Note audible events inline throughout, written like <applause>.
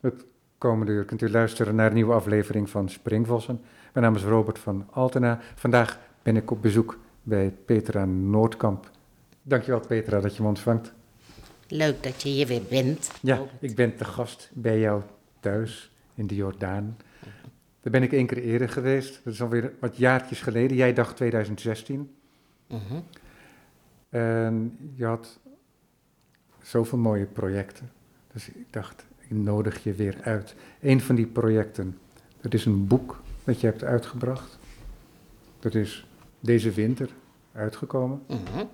Het komende uur kunt u luisteren naar een nieuwe aflevering van Springvossen. Mijn naam is Robert van Altena. Vandaag ben ik op bezoek bij Petra Noordkamp. Dankjewel Petra dat je me ontvangt. Leuk dat je hier weer bent. Ja, ik ben te gast bij jou thuis in de Jordaan. Daar ben ik één keer eerder geweest. Dat is alweer wat jaartjes geleden. Jij dacht 2016. Mhm. En je had zoveel mooie projecten. Dus ik dacht, ik nodig je weer uit. Een van die projecten, dat is een boek dat je hebt uitgebracht. Dat is deze winter uitgekomen. Mhm.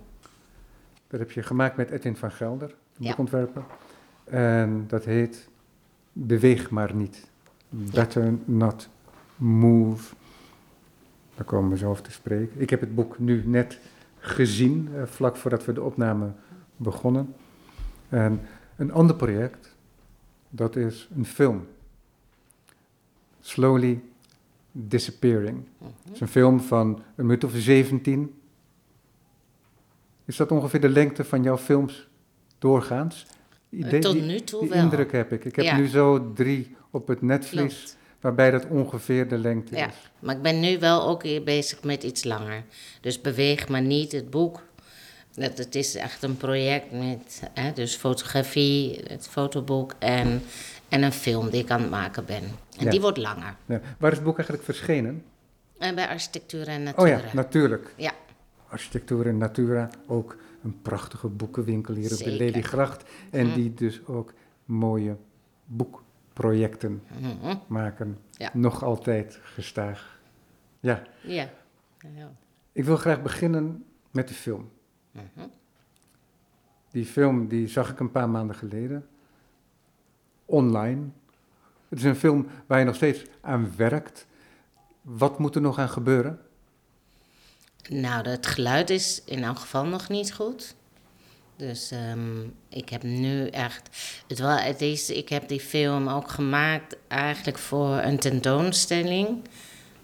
Dat heb je gemaakt met Edwin van Gelder, de Ja. boekontwerper. En dat heet Beweeg maar niet. Better not move. Daar komen we zo over te spreken. Ik heb het boek nu net gezien, eh, vlak voordat we de opname begonnen. En een ander project, dat is een film. Slowly Disappearing. Het is een film van een minuut of 17. Is dat ongeveer de lengte van jouw films doorgaans? Idee- tot die- nu toe die wel. indruk heb ik. Ik heb Ja. nu zo drie op het netvlies, Klopt. waarbij dat ongeveer de lengte Ja, is. maar ik ben nu wel ook weer bezig met iets langer. Dus beweeg maar niet het boek. Dat, het is echt een project met hè, dus fotografie, het fotoboek en, en een film die ik aan het maken ben. En Ja. die wordt langer. Ja. Waar is het boek eigenlijk verschenen? En bij architectuur en Oh natuur. ja, natuurlijk. ja. Architectuur en Natura, ook een prachtige boekenwinkel hier op de. Lelygracht. En Mhm. die dus ook mooie boekprojecten Mhm. maken. Ja. Nog altijd gestaag. Ja, ja. ja. ik wil graag beginnen met de film. Mhm. Die film die zag ik een paar maanden geleden. Online. Het is een film waar je nog steeds aan werkt. Wat moet er nog aan gebeuren? Nou, het geluid is in elk geval nog niet goed. Dus ehm, ik heb nu echt. Het wel, het is, ik heb die film ook gemaakt eigenlijk voor een tentoonstelling.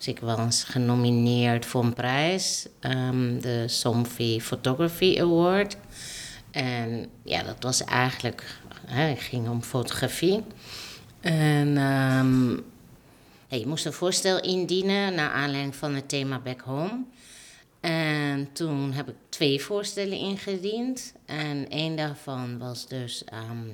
Dus ik was genomineerd voor een prijs, ehm, de Somfy Photography Award. En ja, dat was eigenlijk. Hè, het ging om fotografie. En ehm, ja, je moest een voorstel indienen naar aanleiding van het thema Back Home. En toen heb ik twee voorstellen ingediend. En één daarvan was dus. ehm,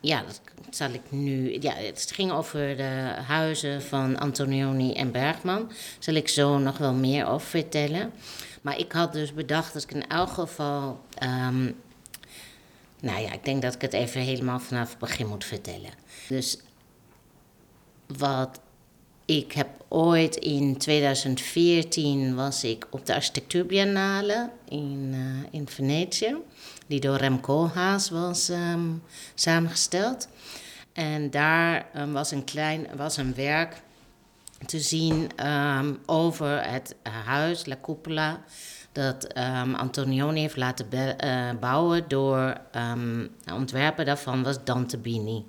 ja, dat zal ik nu. Ja, het ging over de huizen van Antonioni en Bergman. Zal ik zo nog wel meer over vertellen. Maar ik had dus bedacht dat ik in elk geval. ehm, nou ja, ik denk dat ik het even helemaal vanaf het begin moet vertellen. Dus wat ik heb ooit in 2014 was ik op de architectuurbiennale in, eh, in Venetië, die door Rem Koolhaas was ehm, samengesteld. En daar ehm, was, een klein, was een werk te zien ehm, over het huis, La Cupola, dat Antonioni heeft laten eh, bouwen door, de ontwerper daarvan was Dante Bini.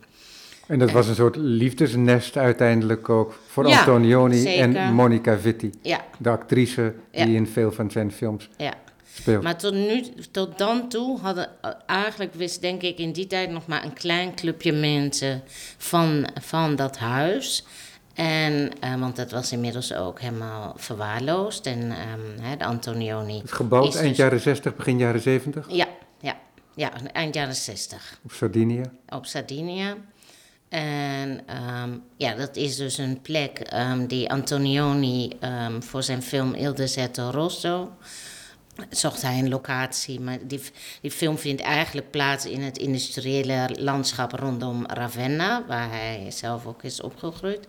En dat was een soort liefdesnest uiteindelijk ook voor Ja, Antonioni zeker. en Monica Vitti, Ja, de actrice die Ja. in veel van zijn films ja. Speelt. Maar tot, nu, tot dan toe hadden eigenlijk wist denk ik in die tijd nog maar een klein clubje mensen van, van dat huis. En, eh, want dat was inmiddels ook helemaal verwaarloosd. En ehm, hè, de Antonioni. Het gebouwd eind dus- jaren 60, begin jaren 70 Ja, ja, ja, eind jaren 60 op Sardinië. op Sardinia. En ehm, ja, dat is dus een plek ehm, die Antonioni voor zijn film Il Deserto Rosso zocht hij een locatie. Maar die, die film vindt eigenlijk plaats in het industriële landschap rondom Ravenna, waar hij zelf ook is opgegroeid.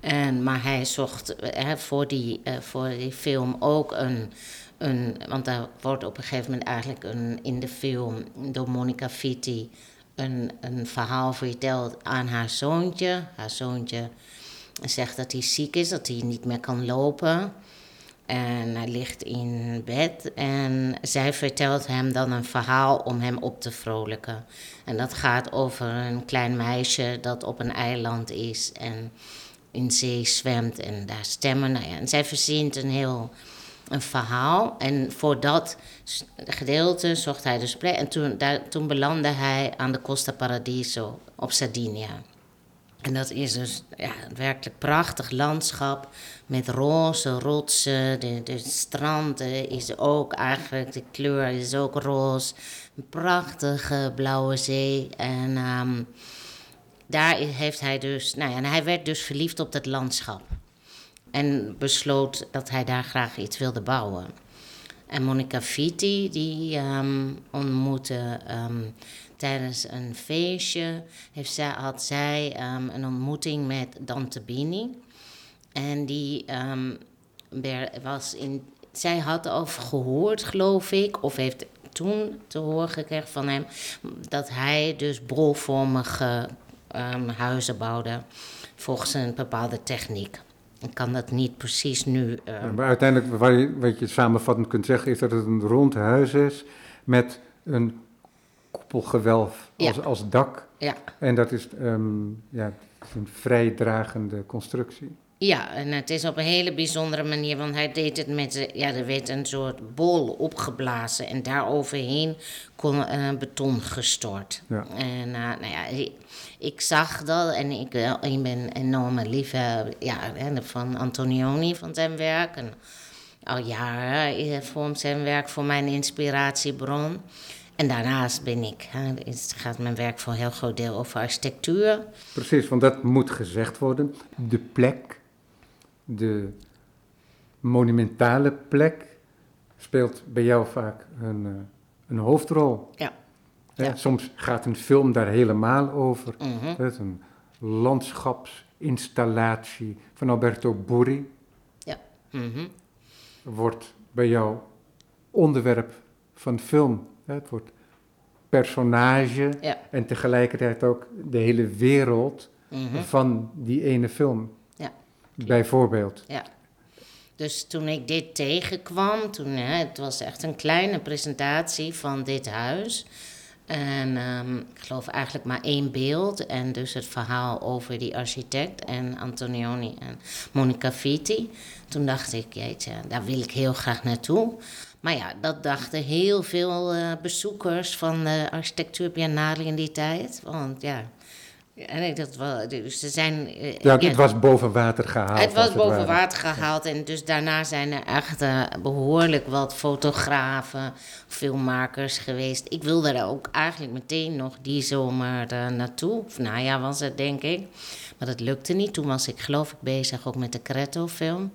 En, maar hij zocht eh, voor, die, eh, voor die film ook een, een. Want daar wordt op een gegeven moment eigenlijk een, in de film door Monica Vitti een, een verhaal verteld aan haar zoontje. Haar zoontje zegt dat hij ziek is, dat hij niet meer kan lopen. En hij ligt in bed en zij vertelt hem dan een verhaal om hem op te vrolijken. En dat gaat over een klein meisje dat op een eiland is en in zee zwemt en daar stemmen. Nou ja, en zij verzint een heel een verhaal. En voor dat gedeelte zocht hij dus plek. En toen, daar, toen belandde hij aan de Costa Paradiso op Sardinia. En dat is dus ja, een werkelijk prachtig landschap met roze rotsen. De, de strand eh, is ook eigenlijk, de kleur is ook roze. Een prachtige blauwe zee. En ehm, daar heeft hij dus, nou ja, en hij werd dus verliefd op dat landschap. En besloot dat hij daar graag iets wilde bouwen. En Monica Vitti, die ehm, ontmoette ehm, tijdens een feestje, heeft zij, had zij ehm, een ontmoeting met Dante Bini. En die was in, zij had over gehoord, geloof ik, of heeft toen te horen gekregen van hem, dat hij dus bolvormige huizen bouwde volgens een bepaalde techniek. Ik kan dat niet precies nu. Maar uiteindelijk, wat je, wat je samenvattend kunt zeggen, is dat het een rond huis is met een koepelgewelf als, als dak. Ja. En dat is, um, ja, een vrij dragende constructie. Ja, en het is op een hele bijzondere manier, want hij deed het met, ja, er werd een soort bol opgeblazen en daar overheen kon uh, beton gestort. Ja. En uh, nou ja, ik zag dat en ik, uh, ik ben enorme liefhebber ja, van Antonioni, van zijn werk. En al jaren vormt zijn werk voor mijn inspiratiebron. En daarnaast ben ik, hè, gaat mijn werk voor een heel groot deel over architectuur. Precies, want dat moet gezegd worden. De plek de monumentale plek speelt bij jou vaak een, uh, een hoofdrol. Ja. ja. Soms gaat een film daar helemaal over. Mm -hmm. Het een landschapsinstallatie van Alberto Burri. Ja. Mm -hmm. Wordt bij jou onderwerp van film. Het wordt personage ja. en tegelijkertijd ook de hele wereld mm -hmm. van die ene film. Ja. Bijvoorbeeld. Ja. Dus toen ik dit tegenkwam, toen, hè, het was echt een kleine presentatie van dit huis. En um, ik geloof eigenlijk maar één beeld. En dus het verhaal over die architect en Antonioni en Monica Vitti. Toen dacht ik, jeetje, daar wil ik heel graag naartoe. Maar ja, dat dachten heel veel uh, bezoekers van de architectuur Biennale in die tijd. Want ja, en dat wel, dus er zijn, uh, ja, het ja, was boven water gehaald. Het was boven het water gehaald en dus daarna zijn er echt uh, behoorlijk wat fotografen, filmmakers geweest. Ik wilde er ook eigenlijk meteen nog die zomer uh, naartoe. Of najaar was het, denk ik. Maar dat lukte niet. Toen was ik geloof ik bezig ook met de Creto-film.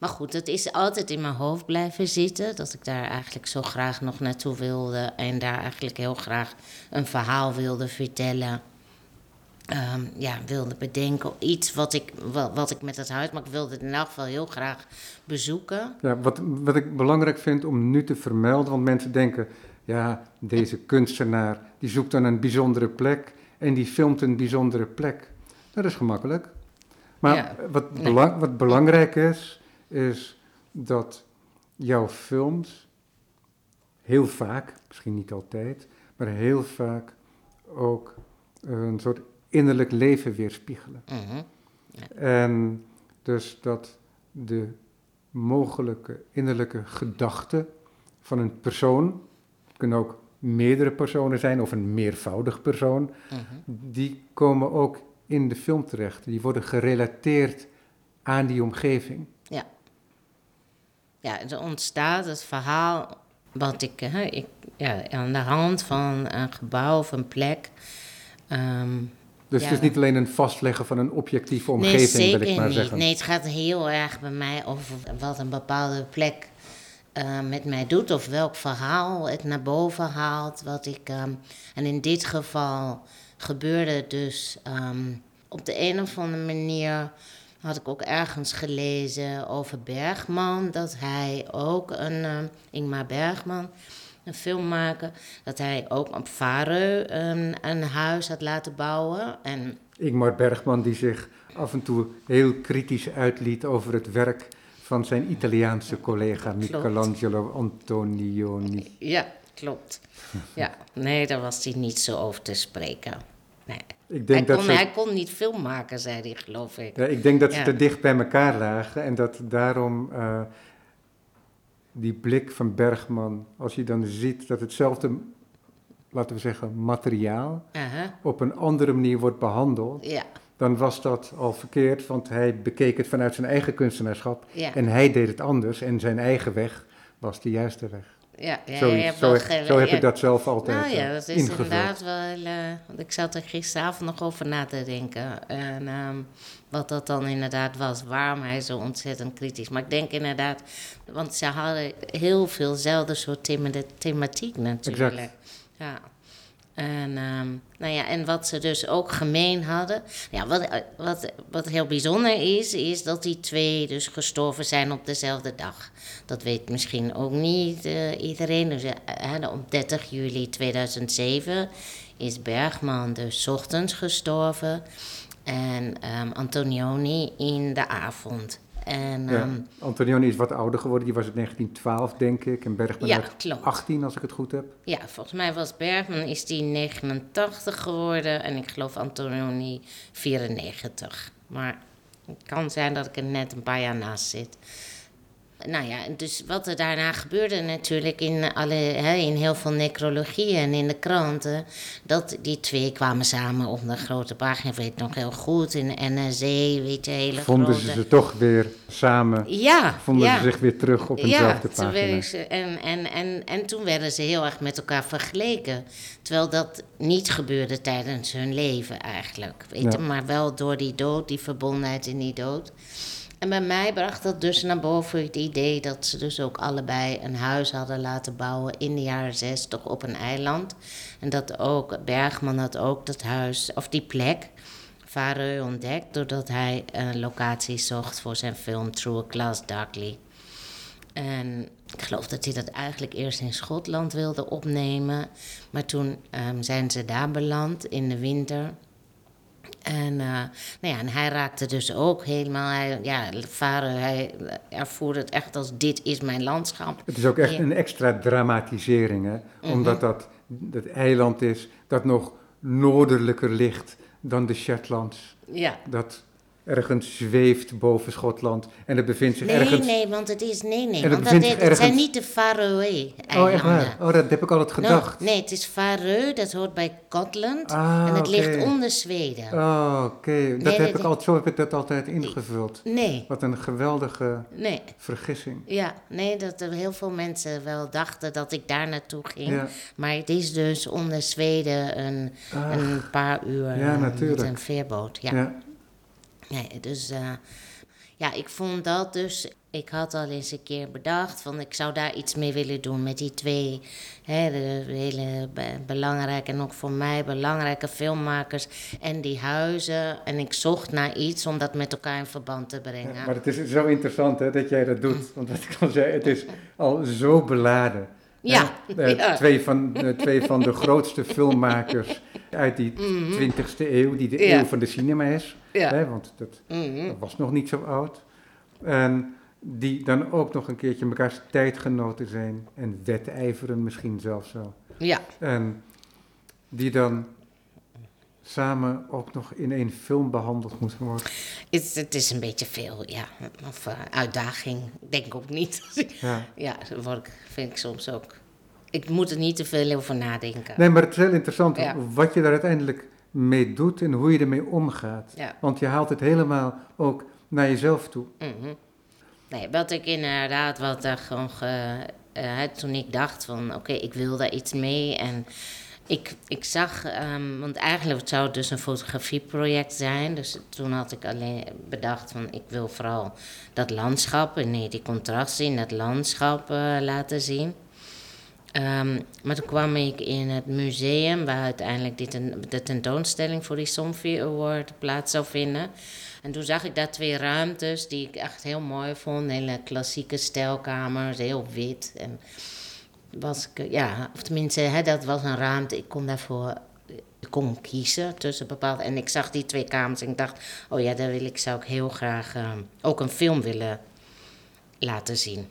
Maar goed, het is altijd in mijn hoofd blijven zitten. Dat ik daar eigenlijk zo graag nog naartoe wilde. En daar eigenlijk heel graag een verhaal wilde vertellen. Um, ja, wilde bedenken. Iets wat ik, wat, wat ik met het huis... Maar ik wilde het in elk geval heel graag bezoeken. Ja, wat, wat ik belangrijk vind om nu te vermelden... Want mensen denken, ja, deze kunstenaar... die zoekt dan een bijzondere plek... en die filmt een bijzondere plek. Dat is gemakkelijk. Maar Ja, wat, belang, wat belangrijk is is dat jouw films heel vaak, misschien niet altijd, maar heel vaak ook een soort innerlijk leven weerspiegelen. Mhm. En dus dat de mogelijke innerlijke gedachten van een persoon, het kunnen ook meerdere personen zijn of een meervoudig persoon, Mhm. die komen ook in de film terecht. Die worden gerelateerd aan die omgeving. Ja, er ontstaat het verhaal wat ik, hè, ik ja, aan de hand van een gebouw of een plek. ehm, Dus Ja. het is niet alleen een vastleggen van een objectieve nee, omgeving, zeker wil ik maar niet. zeggen. Nee, het gaat heel erg bij mij over wat een bepaalde plek eh, met mij doet. Of welk verhaal het naar boven haalt. Wat ik, ehm, en in dit geval gebeurde het dus ehm, op de een of andere manier had ik ook ergens gelezen over Bergman. Dat hij ook een, eh, Ingmar Bergman, een filmmaker, dat hij ook op Vareu een, een huis had laten bouwen. En Ingmar Bergman die zich af en toe heel kritisch uitliet over het werk van zijn Italiaanse collega Michelangelo Antonioni. ja, klopt. Ja, nee, daar was hij niet zo over te spreken. Nee. Ik Hij denk, dat kon, ze, hij kon niet film maken, zei hij, geloof ik. ja, ik denk dat ze te dicht bij elkaar lagen en dat daarom eh, die blik van Bergman, als je dan ziet dat hetzelfde laten we zeggen, materiaal op een andere manier wordt behandeld, ja, dan was dat al verkeerd, want hij bekeek het vanuit zijn eigen kunstenaarschap ja, en hij deed het anders en zijn eigen weg was de juiste weg. Ja. Zoiets. zo ge- zo heb ja. ik dat zelf altijd Nou ja, eh, dat is ingevuld. inderdaad wel. eh, want ik zat er gisteravond nog over na te denken. En ehm, wat dat dan inderdaad was, waarom hij zo ontzettend kritisch. Maar ik denk inderdaad, want ze hadden heel veelzelfde soort thema thematiek natuurlijk. Exact. Ja. En, ehm, nou ja, en wat ze dus ook gemeen hadden. Ja, wat, wat, wat heel bijzonder is, is dat die twee dus gestorven zijn op dezelfde dag. Dat weet misschien ook niet eh, iedereen. Dus hè, op 30 juli 2007 is Bergman dus ochtends gestorven. En ehm, Antonioni in de avond. En, Ja. ehm, Antonioni is wat ouder geworden, die was in 1912 denk ik en Bergman ja, uit klopt. 18 als ik het goed heb. Ja, volgens mij was Bergman is die 89 geworden en ik geloof Antonioni 94. Maar het kan zijn dat ik er net een paar jaar naast zit. Nou ja, dus wat er daarna gebeurde natuurlijk in, alle, hè, in heel veel necrologieën en in de kranten, dat die twee kwamen samen op de grote pagina, weet nog heel goed, in de NRC, weet je, hele Vonden grote... ze ze toch weer samen, Ja, vonden ja. ze zich weer terug op eenzelfde toen pagina. ze, en, en, en, en toen werden ze heel erg met elkaar vergeleken. Terwijl dat niet gebeurde tijdens hun leven eigenlijk. Weet Ja. je, maar wel door die dood, die verbondenheid in die dood. En bij mij bracht dat dus naar boven het idee dat ze dus ook allebei een huis hadden laten bouwen in de jaren zestig op een eiland. En dat ook, Bergman had ook dat huis, of die plek, Vareu ontdekt doordat hij een locatie zocht voor zijn film Through a Glass Darkly. En ik geloof dat hij dat eigenlijk eerst in Schotland wilde opnemen. Maar toen ehm, zijn ze daar beland in de winter. En, eh, nou ja, en hij raakte dus ook helemaal, hij, ja, hij ervoerde het echt als dit is mijn landschap. Het is ook echt Ja. Mhm. een extra dramatisering, hè? omdat dat, dat eiland is dat nog noordelijker ligt dan de Shetlands. Ja. Dat ergens zweeft boven Schotland en het bevindt zich Nee, ergens... nee, want het is, nee, nee, want dat, het, zijn niet de Faroe Oh, echt waar? Oh, dat heb ik altijd gedacht. nee, het is Vareu, dat hoort bij Scotland. Ah, en het ligt onder Zweden. Oh, oké. Dat Nee, heb nee, ik nee. altijd, zo heb ik dat altijd ingevuld. Nee, Wat een geweldige nee. vergissing. Ja, nee, dat er heel veel mensen wel dachten dat ik daar naartoe ging. Ja. Maar het is dus onder Zweden een, Ah, een paar uur Ja, met een veerboot. Ja. ja. Nee, dus eh, ja, ik vond dat dus. Ik had al eens een keer bedacht van ik zou daar iets mee willen doen met die twee hè, de hele be- belangrijke en ook voor mij belangrijke filmmakers en die huizen. En ik zocht naar iets om dat met elkaar in verband te brengen. Ja, maar het is zo interessant hè, dat jij dat doet. Want wat ik al zei, het is al zo beladen. Ja, Hè? Eh, ja. Twee, van, eh, twee van de grootste filmmakers uit die 20e eeuw, die de Mhm. Ja. eeuw van de cinema is. Ja. Hè, want dat, Mhm. dat was nog niet zo oud. En die dan ook nog een keertje mekaars tijdgenoten zijn en wedijveren misschien zelfs wel. Ja, En die dan samen ook nog in één film behandeld moeten worden. het, het is een beetje veel, ja. Of eh, uitdaging, ik denk ook niet. <laughs> Ja. ja, daar word ik, vind ik soms ook. Ik moet er niet te veel over nadenken. Nee, maar het is heel interessant Ja. wat je daar uiteindelijk mee doet en hoe je ermee omgaat. Ja. Want je haalt het helemaal ook naar jezelf toe. Mhm. Nee, wat ik inderdaad, wat er gewoon, ge- eh, toen ik dacht van, oké, ik wil daar iets mee. En ik, ik zag, ehm, want eigenlijk zou het dus een fotografieproject zijn. Dus toen had ik alleen bedacht van, ik wil vooral dat landschap, en nee, die contrasten in dat landschap eh, laten zien. Ehm, maar toen kwam ik in het museum waar uiteindelijk dit een, de tentoonstelling voor die Somfy Award plaats zou vinden. En toen zag ik daar twee ruimtes die ik echt heel mooi vond. Hele klassieke stijlkamers, heel wit. En was ik, ja, of tenminste, hè, dat was een ruimte. Ik kon daarvoor ik kon kiezen tussen bepaalde. En ik zag die twee kamers en ik dacht, oh ja, daar wil ik, zou ik heel graag ehm, ook een film willen laten zien.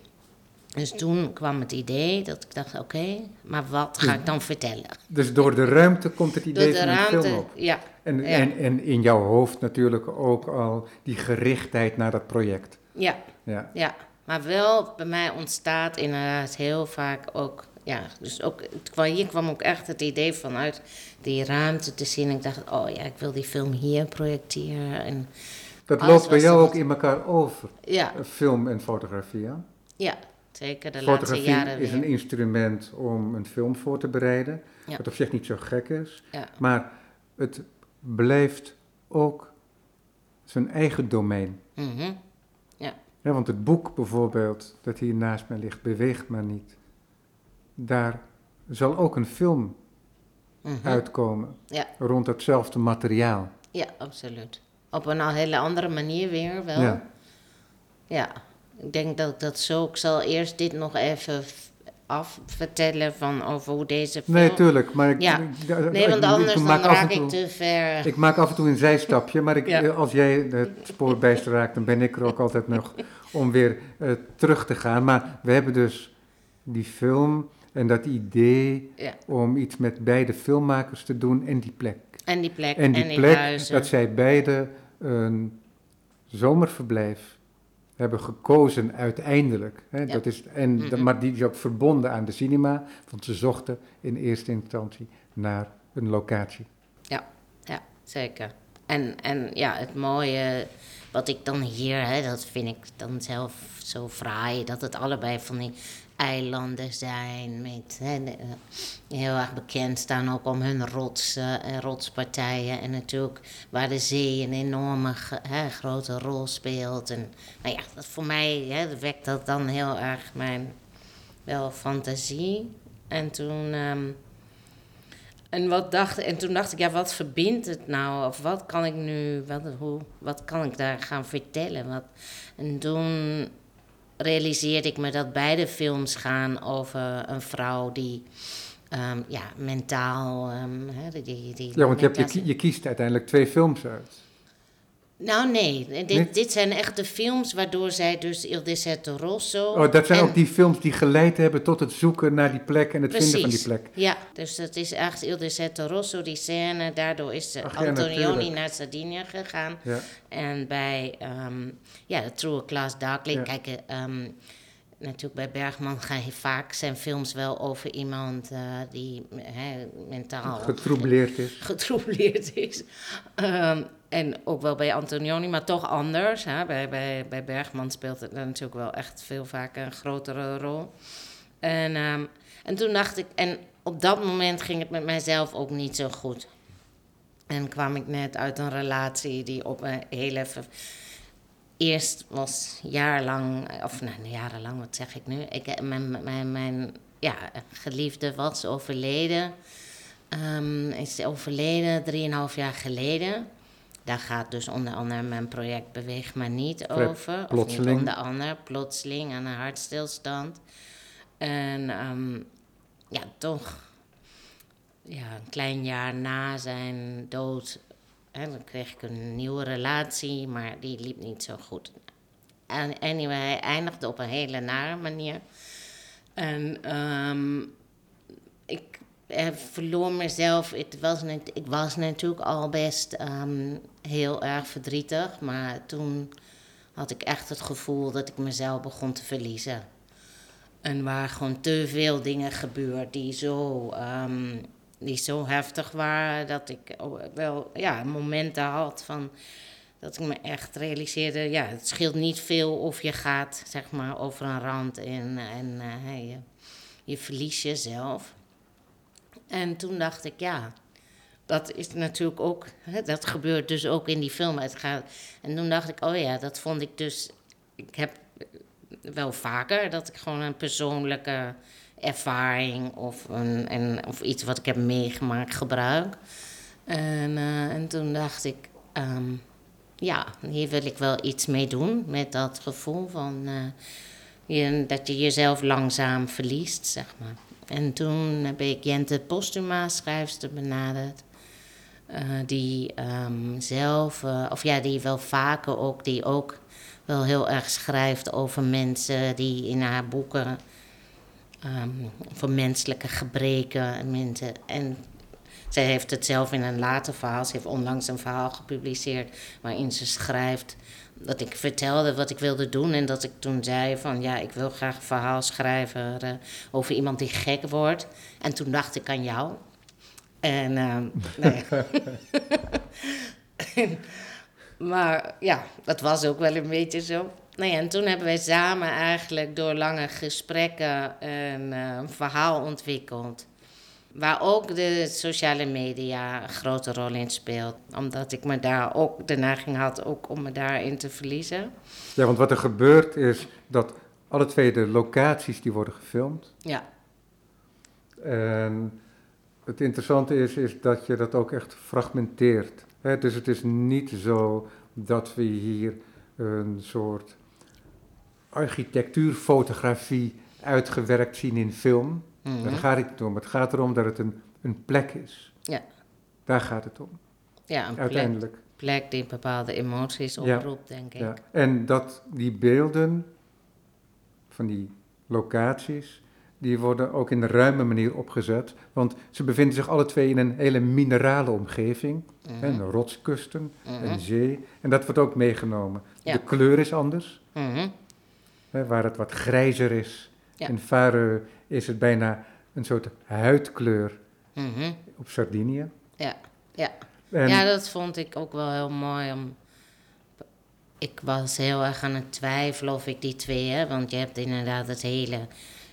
Dus toen kwam het idee dat ik dacht, oké, maar wat ga ik dan vertellen? Dus door de ruimte komt het idee de van een ruimte, film op. ja, En, Ja. en, en in jouw hoofd natuurlijk ook al die gerichtheid naar dat project. ja, Ja, ja. Maar wel, bij mij ontstaat inderdaad heel vaak ook ja, dus ook, hier kwam ook echt het idee vanuit die ruimte te zien. Ik dacht, oh ja, ik wil die film hier projecteren. En Dat loopt bij jou ook in elkaar over, ja, eh, film en fotografie. Hè? ja zeker de laatste Fotografie jaren is weer. een instrument om een film voor te bereiden, Ja. wat op zich niet zo gek is. Ja. Maar het blijft ook zijn eigen domein. Mhm. Ja, want het boek bijvoorbeeld, dat hier naast mij ligt, Beweegt maar niet. Daar zal ook een film Mhm. uitkomen Ja. rond datzelfde materiaal. Ja, absoluut. Op een al hele andere manier weer wel. Ja. Ja, ik denk dat ik dat zo... Ik zal eerst dit nog even afvertellen van over hoe deze film... Nee, tuurlijk, maar ik, Ja. ik- Nee, want ik anders dan en raak toe- ik te ver. Ik maak af en toe een zijstapje, maar ik, Ja. als jij het spoor bijster raakt, dan ben ik er ook altijd nog om weer eh, terug te gaan. Maar we hebben dus die film en dat idee Ja. om iets met beide filmmakers te doen en die plek. En die plek En die die plek, huizen. dat zij beide een zomerverblijf hebben gekozen uiteindelijk. Hè, Ja. dat is, en, Mhm. Maar die is ook verbonden aan de cinema, want ze zochten in eerste instantie naar een locatie. Ja, zeker. En, en ja, het mooie wat ik dan hier, hè, dat vind ik dan zelf zo fraai, dat het allebei van die eilanden zijn, met, eh, heel erg bekend staan ook om hun rotsen en rotspartijen. En natuurlijk waar de zee een enorme grote rol speelt. En nou ja, dat voor mij hè, wekt dat dan heel erg mijn wel fantasie. En toen. ehm, en, wat dacht, en toen dacht ik, ja, wat verbindt het nou? Of wat kan ik nu, wat, hoe, wat kan ik daar gaan vertellen? Wat, en toen realiseerde ik me dat beide films gaan over een vrouw die ehm, ja, mentaal... ehm, hè, die, die Ja, want je, hebt, je kiest uiteindelijk twee films uit. Nou nee, dit, dit zijn echt de films waardoor zij dus Il Deserto Rosso... Oh, dat zijn en- ook die films die geleid hebben tot het zoeken naar die plek en het vinden van die plek. Ja, dus dat is echt Il Deserto Rosso, die scène. Daardoor is de Ach Antonioni naar Sardinië gegaan. Ja. En bij ehm ja, de True Class Darkling, Ja. kijk, ehm, natuurlijk bij Bergman ga je vaak zijn films wel over iemand eh, die mentaal Getroubleerd is. getroubleerd is. Ehm, en ook wel bij Antonioni, maar toch anders. Hè? Bij, bij, bij Bergman speelt het natuurlijk wel echt veel vaker een grotere rol. En, ehm, en toen dacht ik, en op dat moment ging het met mijzelf ook niet zo goed. En kwam ik net uit een relatie die op een heel even. Eerst was jarenlang, of nou, jarenlang, wat zeg ik nu? Ik, mijn, mijn, mijn ja, geliefde was overleden. Ehm, is overleden drieënhalf jaar geleden. Daar gaat dus onder andere mijn project Beweeg maar niet over. Of niet plotseling. onder andere, plotseling aan een hartstilstand. En ehm, ja, toch, ja, een klein jaar na zijn dood, hè, dan kreeg ik een nieuwe relatie, maar die liep niet zo goed. En anyway, hij eindigde op een hele nare manier. En ehm, ik eh, verloor mezelf. Het was ik was natuurlijk al best ehm, heel erg verdrietig. Maar toen had ik echt het gevoel dat ik mezelf begon te verliezen. En waar gewoon te veel dingen gebeurd die zo, ehm, die zo heftig waren. Dat ik wel ja, momenten had van dat ik me echt realiseerde, ja, het scheelt niet veel of je gaat, zeg maar, over een rand en, en eh, je, je verliest jezelf. En toen dacht ik, ja, dat is natuurlijk ook, hè, dat gebeurt dus ook in die film. En toen dacht ik, oh ja, dat vond ik dus, ik heb wel vaker dat ik gewoon een persoonlijke ervaring of, een, of iets wat ik heb meegemaakt gebruik. En, eh, en toen dacht ik, ehm, ja, hier wil ik wel iets mee doen met dat gevoel van eh, je, dat je jezelf langzaam verliest, zeg maar. En toen heb ik Jente Postuma, schrijfster, benaderd. eh, die ehm, zelf, eh, of ja, die wel vaker ook, die ook wel heel erg schrijft over mensen die in haar boeken, ehm voor menselijke gebreken en mensen. En Zij heeft het zelf in een later verhaal. Ze heeft onlangs een verhaal gepubliceerd waarin ze schrijft dat ik vertelde wat ik wilde doen. En dat ik toen zei van ja, ik wil graag een verhaal schrijven eh, over iemand die gek wordt. En toen dacht ik aan jou. En ehm, nee. <laughs> maar ja, dat was ook wel een beetje zo. Nou ja, en toen hebben wij samen eigenlijk door lange gesprekken een, eh, een verhaal ontwikkeld. Waar ook de sociale media een grote rol in speelt. Omdat ik me daar ook de neiging had ook om me daarin te verliezen. Ja, want wat er gebeurt is dat alle twee de locaties die worden gefilmd. Ja, En het interessante is, is dat je dat ook echt fragmenteert. Hè, dus het is niet zo dat we hier een soort architectuurfotografie uitgewerkt zien in film. Mhm. Daar gaat het niet om. Het gaat erom dat het een, een plek is. Ja. Daar gaat het om, ja een plek, uiteindelijk. plek die bepaalde emoties Ja. oproept, denk ik. Ja. En dat die beelden van die locaties, die worden ook in een ruime manier opgezet. Want ze bevinden zich alle twee in een hele minerale omgeving. Mhm. Rotskusten, Mhm. een zee. En dat wordt ook meegenomen. Ja. De kleur is anders. Mhm. Hè, waar het wat grijzer is. Ja. In Faroe is het bijna een soort huidkleur Mhm. op Sardinië. Ja, ja. En, ja, dat vond ik ook wel heel mooi. Om... Ik was heel erg aan het twijfelen of ik die twee heb. Want je hebt inderdaad het hele...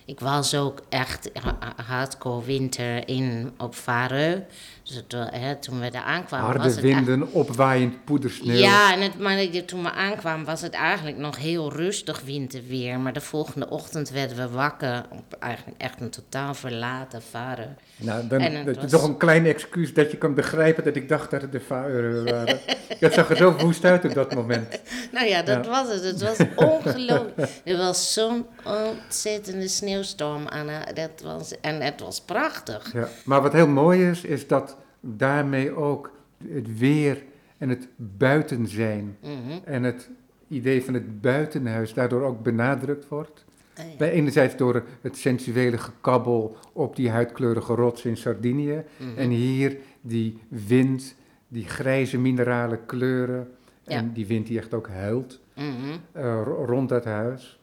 Ik was ook echt ha- ha- hardcore winter in op Faroe. Dus het, hè, toen we daar aankwamen was harde het echt- winden, opwaaiend poedersneeuw. Ja, en het, maar toen we aankwamen was het eigenlijk nog heel rustig winterweer. Maar de volgende ochtend werden we wakker op eigenlijk echt een totaal verlaten Faroe. Nou, dan het dat is was- toch een klein excuus dat je kan begrijpen dat ik dacht dat het de Faroe waren. <laughs> Het zag er zo woest uit op dat moment. Nou ja, dat Ja. was het. Het was ongelooflijk. <laughs> Er was zo'n ontzettende sneeuwstorm aan. Dat was, en het was prachtig. Ja. Maar wat heel mooi is, is dat daarmee ook het weer en het buiten zijn Mhm. en het idee van het buitenhuis daardoor ook benadrukt wordt. Ah, ja. Bij enerzijds door het sensuele gekabbel op die huidkleurige rots in Sardinië Mhm. en hier die wind, die grijze minerale kleuren en die wind die echt ook huilt. Mhm. eh, ro- rond het huis.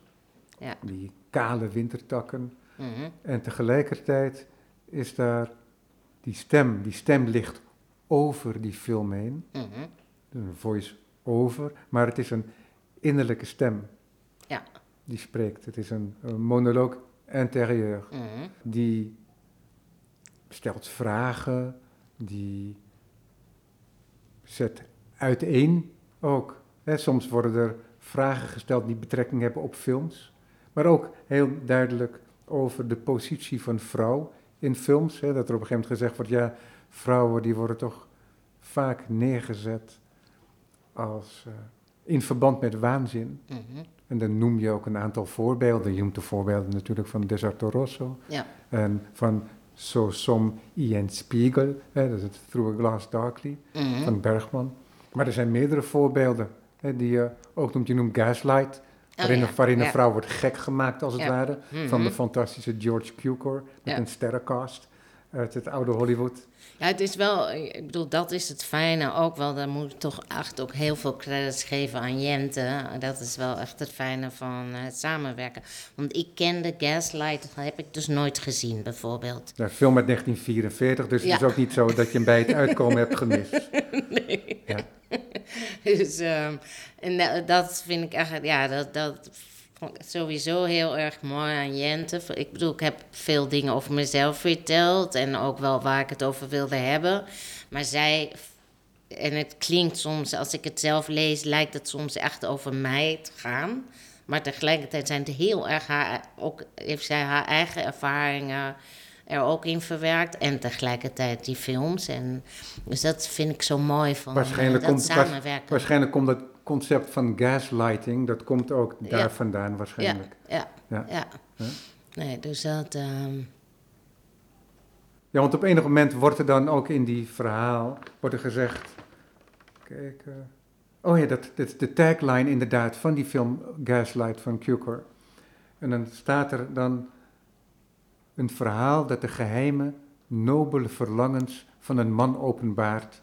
Ja. Die kale wintertakken. Mhm. En tegelijkertijd is daar die stem. Die stem ligt over die film heen. Mhm. Een voice-over. Maar het is een innerlijke stem. Ja. Die spreekt. Het is een, een monoloog intérieur. Mhm. Die stelt vragen. Die zet uiteen ook. Soms worden er vragen gesteld die betrekking hebben op films. Maar ook heel duidelijk over de positie van vrouw in films. Hè, dat er op een gegeven moment gezegd wordt, ja, vrouwen die worden toch vaak neergezet als, eh, in verband met waanzin. Mhm. En dan noem je ook een aantal voorbeelden. Je noemt de voorbeelden natuurlijk van Desarto Rosso Ja. en van So Som Ian Spiegel, hè, dat is het Through a Glass Darkly Mhm. van Bergman. Maar er zijn meerdere voorbeelden hè, die je ook noemt. Je noemt Gaslight, waarin, Oh ja, waarin een vrouw wordt gek gemaakt als het ware. Van de Mhm. fantastische George Cukor met een sterrencast uit het oude Hollywood. Ja, het is wel, ik bedoel, dat is het fijne ook wel. Daar moet ik toch echt ook heel veel credits geven aan Jente. Dat is wel echt het fijne van het samenwerken. Want ik kende Gaslight, dat heb ik dus nooit gezien, bijvoorbeeld. Ja, film uit 1944, dus Ja. het is ook niet zo dat je hem bij het uitkomen hebt gemist. <laughs> Ja. <laughs> Dus, ehm, en da- dat vind ik echt, ja, dat, dat vond ik sowieso heel erg mooi aan Jente. Ik bedoel, ik heb veel dingen over mezelf verteld en ook wel waar ik het over wilde hebben. Maar zij, en het klinkt soms, als ik het zelf lees, lijkt het soms echt over mij te gaan. Maar tegelijkertijd zijn het heel erg haar, ook heeft zij haar eigen ervaringen er ook in verwerkt. En tegelijkertijd die films. En, dus dat vind ik zo mooi van Waarschijnlijk eh, dat komt- waars- samenwerken. Waarschijnlijk komt dat concept van gaslighting, dat komt ook daar Ja. vandaan waarschijnlijk. Ja, Ja. ja. Ja. Nee, dus dat... ehm, Ja, want op enig moment wordt er dan ook in die verhaal wordt er gezegd. Kijk. eh, oh ja, dat, dat is de tagline inderdaad van die film Gaslight van Cukor. En dan staat er dan een verhaal dat de geheime, nobele verlangens van een man openbaart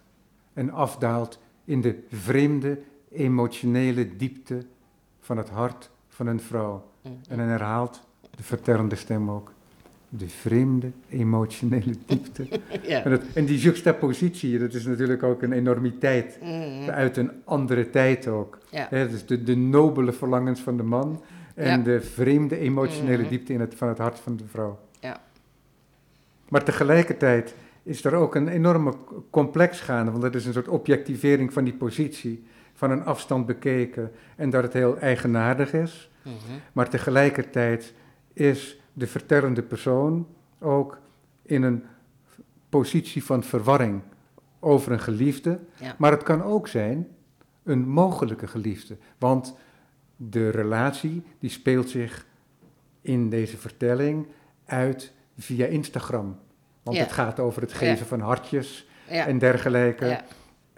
en afdaalt in de vreemde emotionele diepte van het hart van een vrouw. Mm. En dan herhaalt de vertellende stem ook. De vreemde emotionele <laughs> diepte. Ja. En, dat, en die juxtapositie, dat is natuurlijk ook een enormiteit. Mm. Uit een andere tijd ook. Ja. Dus de, de nobele verlangens van de man en Ja. de vreemde emotionele Mhm. diepte in het, van het hart van de vrouw. Maar tegelijkertijd is er ook een enorme complex gaande, want dat is een soort objectivering van die positie, van een afstand bekeken en dat het heel eigenaardig is. Mhm. Maar tegelijkertijd is de vertellende persoon ook in een positie van verwarring over een geliefde. Ja. Maar het kan ook zijn een mogelijke geliefde. Want de relatie die speelt zich in deze vertelling uit via Instagram. Want Ja. het gaat over het geven Ja. van hartjes Ja. en dergelijke.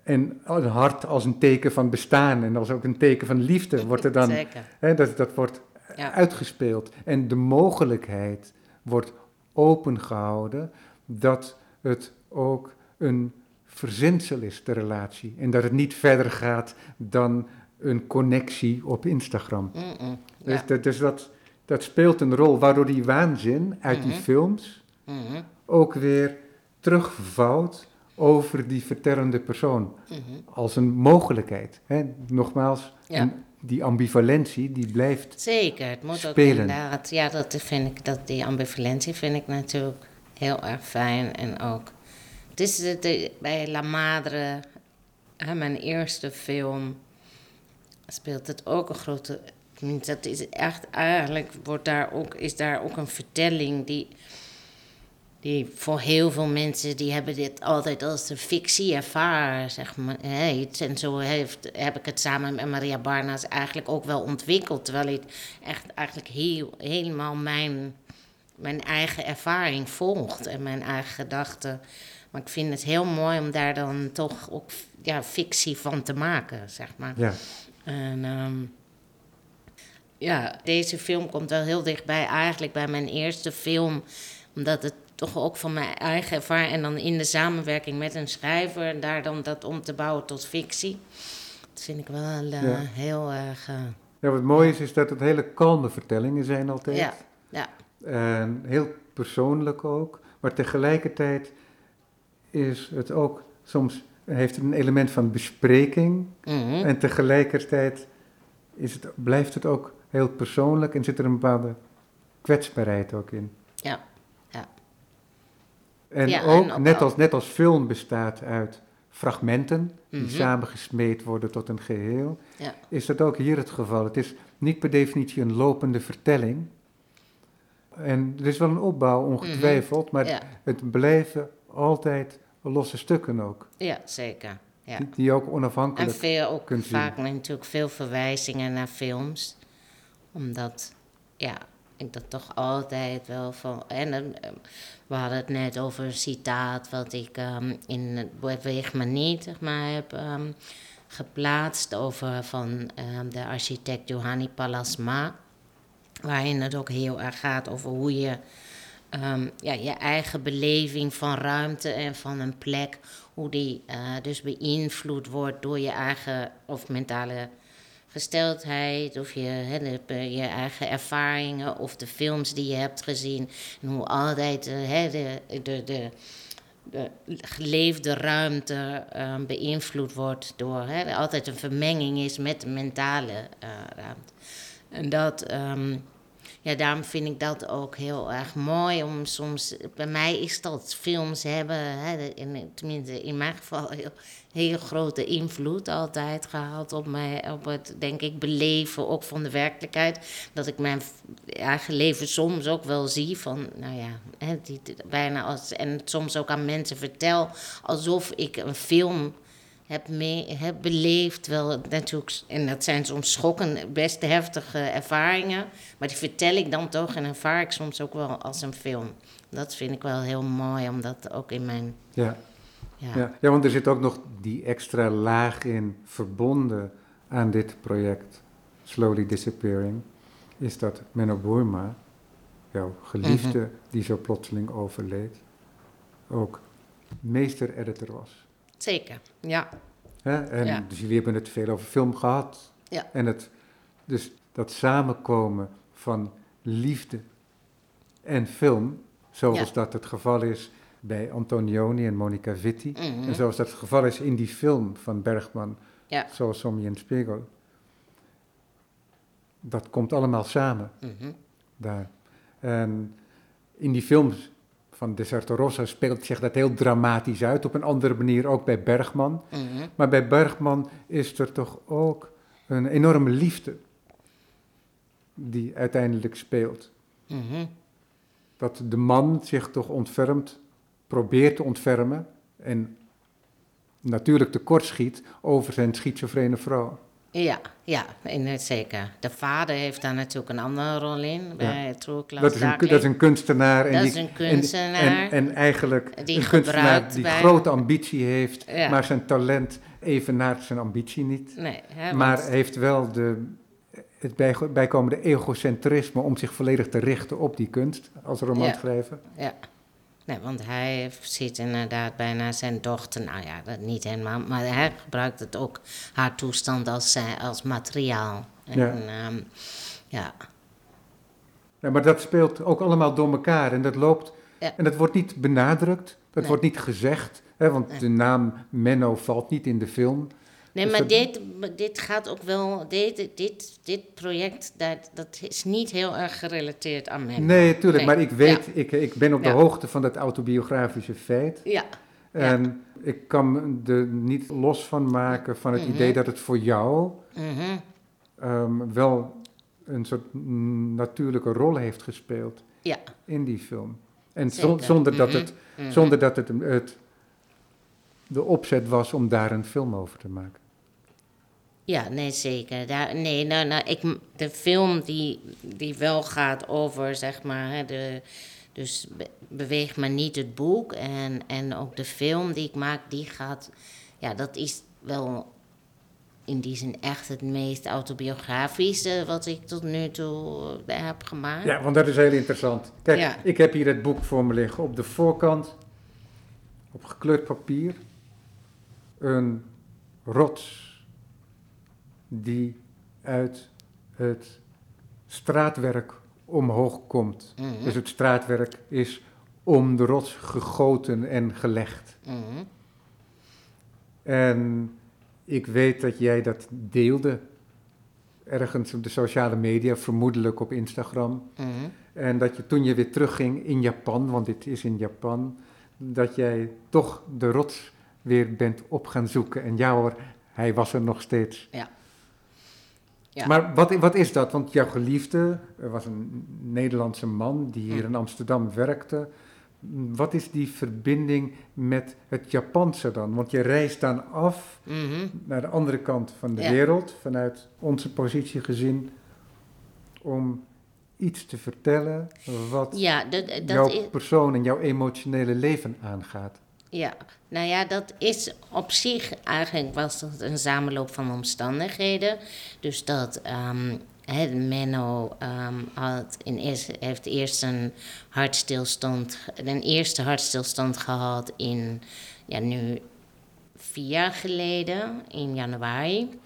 En een hart als een teken van bestaan en als ook een teken van liefde <laughs> wordt er dan Zeker. Hè, dat, dat wordt uitgespeeld. En de mogelijkheid wordt opengehouden dat het ook een verzinsel is, de relatie. En dat het niet verder gaat dan een connectie op Instagram. Dus, dat, dus dat, dat speelt een rol, waardoor die waanzin uit die Mhm. films Mhm. ook weer terugvouwt over die vertellende persoon. Mhm. Als een mogelijkheid. Hè? Nogmaals, Ja. die ambivalentie die blijft Zeker, het moet Spelen. ook inderdaad. Ja, dat vind ik, dat, die ambivalentie vind ik natuurlijk heel erg fijn. En ook, het is de, de- bij La Madre, hè, mijn eerste film, speelt het ook een grote... Dat is echt, eigenlijk wordt daar ook, is daar ook een vertelling die... Die voor heel veel mensen, die hebben dit altijd als een fictie ervaren, zeg maar. En zo heeft, heb ik het samen met Maria Barnas eigenlijk ook wel ontwikkeld. Terwijl het echt eigenlijk heel, helemaal mijn, mijn eigen ervaring volgt en mijn eigen gedachten. Maar ik vind het heel mooi om daar dan toch ook ja, fictie van te maken, zeg maar. Ja, En ehm, ja, deze film komt wel heel dichtbij eigenlijk bij mijn eerste film. Omdat het toch ook van mijn eigen ervaring... en dan in de samenwerking met een schrijver... en daar dan dat om te bouwen tot fictie. Dat vind ik wel eh, Ja. heel erg... eh, ja wat mooi is, is dat het hele kalme vertellingen zijn altijd. ja, ja, En heel persoonlijk ook. Maar tegelijkertijd is het ook soms heeft een element van bespreking. mhm, En tegelijkertijd is het, blijft het ook heel persoonlijk en zit er een bepaalde kwetsbaarheid ook in. ja, ja. En Ja, ook, en ook net, als, net als film bestaat uit fragmenten die Mhm. samengesmeed worden tot een geheel, Ja. is dat ook hier het geval. Het is niet per definitie een lopende vertelling. En er is wel een opbouw, ongetwijfeld, maar ja, het blijven altijd losse stukken ook, ja, zeker. Ja. die, die ook En onafhankelijk... veel, ook vaak natuurlijk veel verwijzingen naar films. Omdat, ja, ik dat toch altijd wel van... En eh, we hadden het net over een citaat wat ik ehm, in het Beweeg Me Niet, zeg maar, heb ehm, geplaatst over van ehm, de architect Johanni Palasma. Waarin het ook heel erg gaat over hoe je ehm, ja, je eigen beleving van ruimte en van een plek, hoe die eh, dus beïnvloed wordt door je eigen of mentale gesteldheid, of je, hè, de- je eigen ervaringen, of de films die je hebt gezien. En hoe altijd eh, de, de, de, de geleefde ruimte eh, beïnvloed wordt door, altijd een vermenging is met de mentale eh, ruimte. En dat, ehm, ja, daarom vind ik dat ook heel erg mooi om soms, bij mij is dat films hebben, hè, in, tenminste in mijn geval, heel, heel grote invloed altijd gehad op, mij, op het, denk ik, beleven ook van de werkelijkheid. Dat ik mijn eigen leven soms ook wel zie van, nou ja, hè, die, bijna als, en soms ook aan mensen vertel, alsof ik een film heb, mee, heb beleefd. Wel, natuurlijk, en dat zijn soms schokkende, best heftige ervaringen. Maar die vertel ik dan toch en ervaar ik soms ook wel als een film. Dat vind ik wel heel mooi, omdat ook in mijn... Ja, Ja, ja. ja, want er zit ook nog die extra laag in verbonden aan dit project, Slowly Disappearing, is dat Menno Boerma, jouw geliefde Mhm. die zo plotseling overleed, ook meester-editor was. Zeker, ja. Hè? En Ja. Dus jullie hebben het veel over film gehad. Ja. En het, dus dat samenkomen van liefde en film, zoals Ja. dat het geval is bij Antonioni en Monica Vitti. Mhm. En zoals dat het geval is in die film van Bergman, Ja. zoals Somje en Spiegel. Dat komt allemaal samen Mhm. daar. En in die films van Deserto Rossa speelt zich dat heel dramatisch uit, op een andere manier ook bij Bergman. Mhm. Maar bij Bergman is er toch ook een enorme liefde die uiteindelijk speelt. Mhm. Dat de man zich toch ontfermt, probeert te ontfermen en natuurlijk tekortschiet over zijn schizofrene vrouw. Ja, ja, in het zeker. De vader heeft daar natuurlijk een andere rol in bij True Klaus Dat is, een, Darkling. dat is een kunstenaar. En Dat die, is een en- kunstenaar. En, en, eigenlijk Die een kunstenaar die bij- grote ambitie heeft, Ja. maar zijn talent evenaart zijn ambitie niet. Nee, hè, Maar want- heeft wel de, het bij, bijkomende egocentrisme om zich volledig te richten op die kunst als romanschrijver. Ja. Nee, want hij ziet inderdaad bijna zijn dochter, nou ja, dat niet helemaal, maar hij gebruikt het ook, haar toestand als, als materiaal. En, Ja. ehm, ja. Ja, maar dat speelt ook allemaal door elkaar en dat loopt. Ja. En dat wordt niet benadrukt, dat Nee. wordt niet gezegd, hè, want Nee. de naam Menno valt niet in de film. Nee, Dus maar dit, dit gaat ook wel, dit, dit, dit project, dat, dat is niet heel erg gerelateerd aan mij. Nee, tuurlijk, Nee. maar ik weet, ik, ik ben op de Ja. hoogte van dat autobiografische feit. Ja, En ik kan me er niet los van maken van het Mhm. idee dat het voor jou mhm, ehm, wel een soort natuurlijke rol heeft gespeeld ja. in die film. En Zeker. zonder, dat Mhm, het, mhm. zonder dat het, het de opzet was om daar een film over te maken. Ja, nee, zeker. Daar, nee, nou, nou, ik, de film die, die wel gaat over, zeg maar, de, dus be- beweeg maar niet het boek. En, en ook de film die ik maak, die gaat, ja, dat is wel in die zin echt het meest autobiografische wat ik tot nu toe eh, heb gemaakt. Ja, want dat is heel interessant. Kijk, Ja. ik heb hier het boek voor me liggen. Op de voorkant, op gekleurd papier, een rots die uit het straatwerk omhoog komt. Mhm, Dus het straatwerk is om de rots gegoten en gelegd. mhm. En ik weet dat jij dat deelde ergens op de sociale media, vermoedelijk op Instagram. mhm. En dat je toen je weer terugging in Japan, want dit is in Japan, dat jij toch de rots weer bent op gaan zoeken. En ja hoor, hij was er nog steeds. Ja. Ja. Maar wat, wat is dat? Want jouw geliefde er was een Nederlandse man die hier Hm. in Amsterdam werkte. Wat is die verbinding met het Japanse dan? Want je reist dan af Mhm. naar de andere kant van de Ja. wereld, vanuit onze positie gezien, om iets te vertellen wat Ja, dat, dat jouw persoon en jouw emotionele leven aangaat. Ja, nou ja, dat is op zich eigenlijk was dat een samenloop van omstandigheden. Dus dat ehm hè, Menno ehm, in heeft eerst een hartstilstand, een eerste hartstilstand gehad in, ja, nu vier jaar geleden, in januari.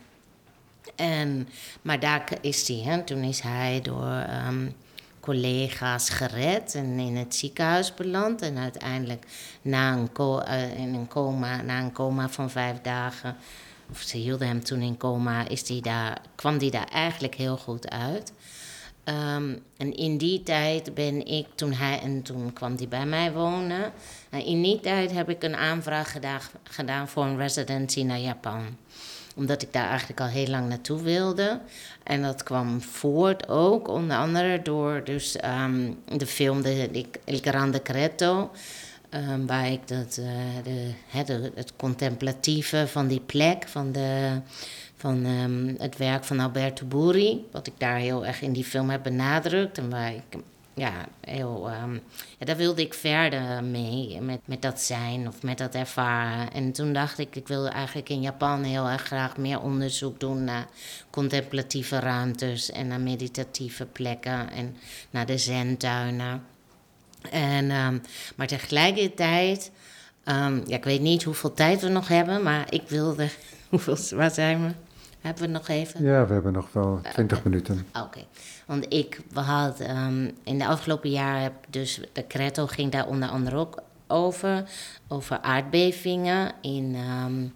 En, maar daar is hij, toen is hij door ehm, collega's gered en in het ziekenhuis beland. En uiteindelijk na eh, een coma, na een coma van vijf dagen, of ze hielden hem toen in coma, is die daar, kwam hij daar eigenlijk heel goed uit. Ehm, en in die tijd ben ik, toen hij, en toen kwam hij bij mij wonen. En in die tijd heb ik een aanvraag gedaan, gedaan voor een residency naar Japan omdat ik daar eigenlijk al heel lang naartoe wilde. En dat kwam voort ook, onder andere door dus, ehm, de film de, Il Grande Cretto. ehm, waar ik dat, eh, de, het contemplatieve van die plek, van, de, van ehm, het werk van Alberto Buri... wat ik daar heel erg in die film heb benadrukt... en waar ik ja, heel, ehm, ja, daar wilde ik verder mee, met, met dat zijn of met dat ervaren. En toen dacht ik, ik wilde eigenlijk in Japan heel erg graag meer onderzoek doen naar contemplatieve ruimtes en naar meditatieve plekken en naar de zentuinen. En, ehm, maar tegelijkertijd Ehm, ja, ik weet niet hoeveel tijd we nog hebben, maar ik wilde. <laughs> Hoeveel, waar zijn we? Hebben we nog even? Ja, we hebben nog wel 20 minuten. Oké, want ik, we hadden, ehm, in de afgelopen jaren heb dus, de Creto ging daar onder andere ook over, over aardbevingen in, ehm,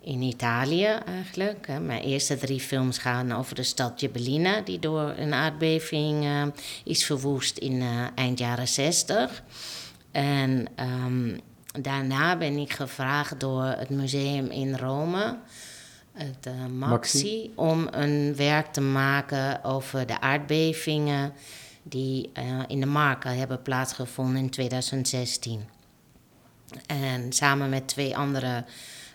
in Italië eigenlijk. Mijn eerste drie films gaan over de stad Jebelina, die door een aardbeving ehm, is verwoest in eh, eind jaren 60. En daarna ben ik gevraagd door het museum in Rome, het eh, Maxi, Maxi. om een werk te maken over de aardbevingen die eh, in de Marca hebben plaatsgevonden in 2016. En samen met twee andere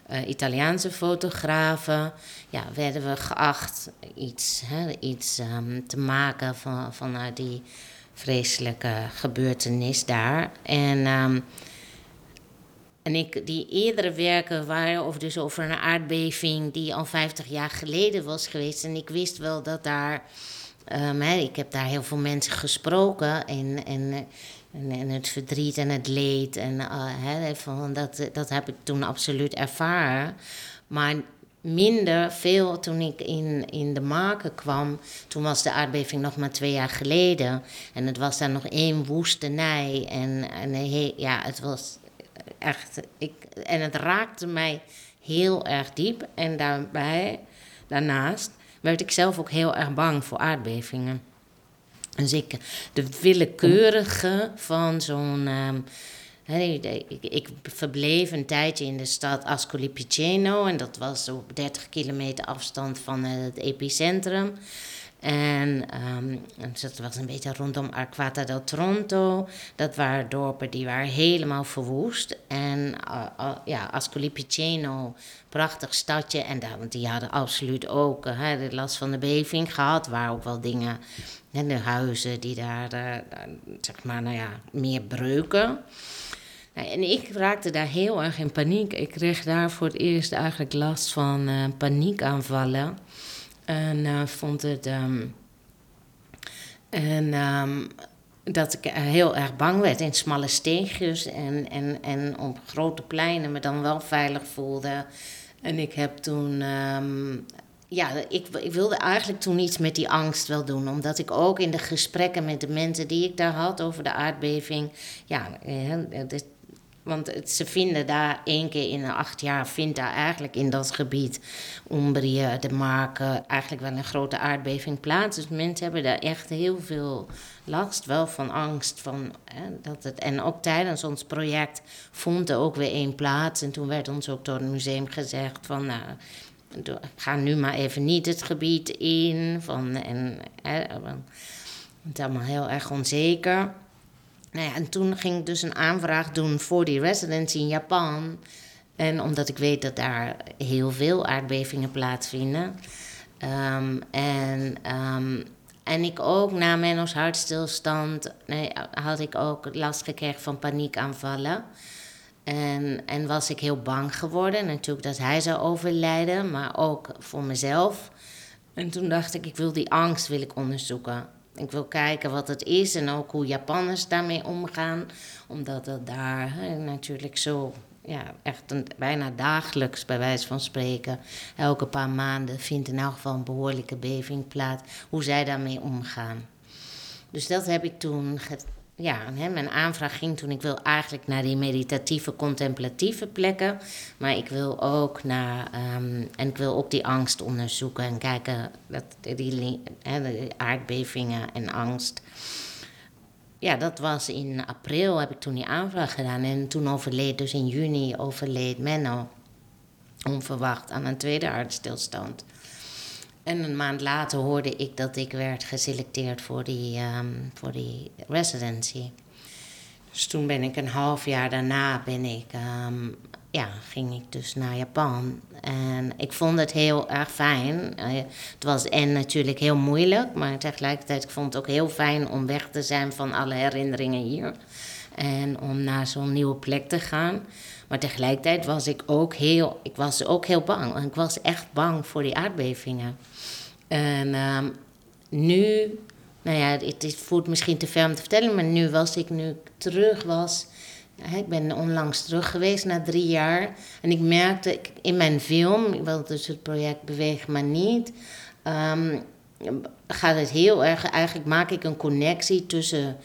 eh, Italiaanse fotografen ja, werden we geacht iets, hè, iets ehm, te maken van, vanuit die vreselijke gebeurtenis daar. En, ehm, en ik, die eerdere werken waren over, dus over een aardbeving die al 50 jaar geleden was geweest. En ik wist wel dat daar. ehm, ik heb daar heel veel mensen gesproken. En, en, en, het verdriet en het leed. En hè, van, dat, dat heb ik toen absoluut ervaren. Maar minder veel toen ik in, in de marken kwam. Toen was de aardbeving nog maar twee jaar geleden. En het was daar nog één woestenij. En, en ja, het was echt. Ik, en het raakte mij heel erg diep. En daarbij, daarnaast werd ik zelf ook heel erg bang voor aardbevingen. Dus ik, de willekeurige van zo'n. ehm, ik, verbleef een tijdje in de stad Ascoli Piceno. En dat was op 30 kilometer afstand van het epicentrum. En ehm, dus dat was een beetje rondom Arquata del Tronto. Dat waren dorpen die waren helemaal verwoest. En eh, eh, ja, Ascoli Piceno, prachtig stadje. En daar, want die hadden absoluut ook eh, de last van de beving gehad. Waar ook wel dingen, hè, de huizen die daar, zeg maar, nou ja, meer breuken. Nou, en ik raakte daar heel erg in paniek. Ik kreeg daar voor het eerst eigenlijk last van eh, paniekaanvallen. En eh, vond het. ehm, en ehm, dat ik eh, heel erg bang werd in smalle steegjes en, en, en op grote pleinen me dan wel veilig voelde. En ik heb toen. ehm, ja, ik, ik wilde eigenlijk toen iets met die angst wel doen. Omdat ik ook in de gesprekken met de mensen die ik daar had over de aardbeving. Ja, eh, want het, ze vinden daar één keer in de acht jaar, vindt daar eigenlijk in dat gebied, Umbrië, de Marken, eigenlijk wel een grote aardbeving plaats. Dus mensen hebben daar echt heel veel last, wel van angst. Van, hè, dat het, en ook tijdens ons project vond er ook weer één plaats. En toen werd ons ook door het museum gezegd van, nou, ga nu maar even niet het gebied in. Van, en, het is allemaal heel erg onzeker. Nou ja, en toen ging ik dus een aanvraag doen voor die residency in Japan. En omdat ik weet dat daar heel veel aardbevingen plaatsvinden. Ehm, en, ehm, en ik ook na Menno's hartstilstand nee, had ik ook last gekregen van paniekaanvallen. En, en was ik heel bang geworden. Natuurlijk dat hij zou overlijden, maar ook voor mezelf. En toen dacht ik, ik wil die angst wil ik onderzoeken. Ik wil kijken wat het is en ook hoe Japanners daarmee omgaan. Omdat het daar natuurlijk zo, ja, echt een, bijna dagelijks bij wijze van spreken. Elke paar maanden vindt in elk geval een behoorlijke beving plaats. Hoe zij daarmee omgaan. Dus dat heb ik toen. Ja, hè, mijn aanvraag ging toen. Ik wil eigenlijk naar die meditatieve, contemplatieve plekken. Maar ik wil ook naar. ehm, en ik wil ook die angst onderzoeken en kijken. Dat, die, hè, aardbevingen en angst. Ja, dat was in april heb ik toen die aanvraag gedaan. En toen overleed, dus in juni overleed Menno. Onverwacht aan een tweede hartstilstand. En een maand later hoorde ik dat ik werd geselecteerd voor die, ehm, voor die residency. Dus toen ben ik een half jaar daarna ben ik, ehm, ja, ging ik dus naar Japan. En ik vond het heel erg fijn. Eh, het was en natuurlijk heel moeilijk, maar tegelijkertijd ik vond het ook heel fijn om weg te zijn van alle herinneringen hier. En om naar zo'n nieuwe plek te gaan. Maar tegelijkertijd was ik ook heel, ik was ook heel bang. Ik was echt bang voor die aardbevingen. En ehm, nu, nou ja, het, het voelt misschien te ver om te vertellen, maar nu was ik, nu terug was Ik ben onlangs terug geweest na drie jaar. En ik merkte in mijn film, ik wil dus het project Beweeg maar niet, ehm, gaat het heel erg, eigenlijk maak ik een connectie tussen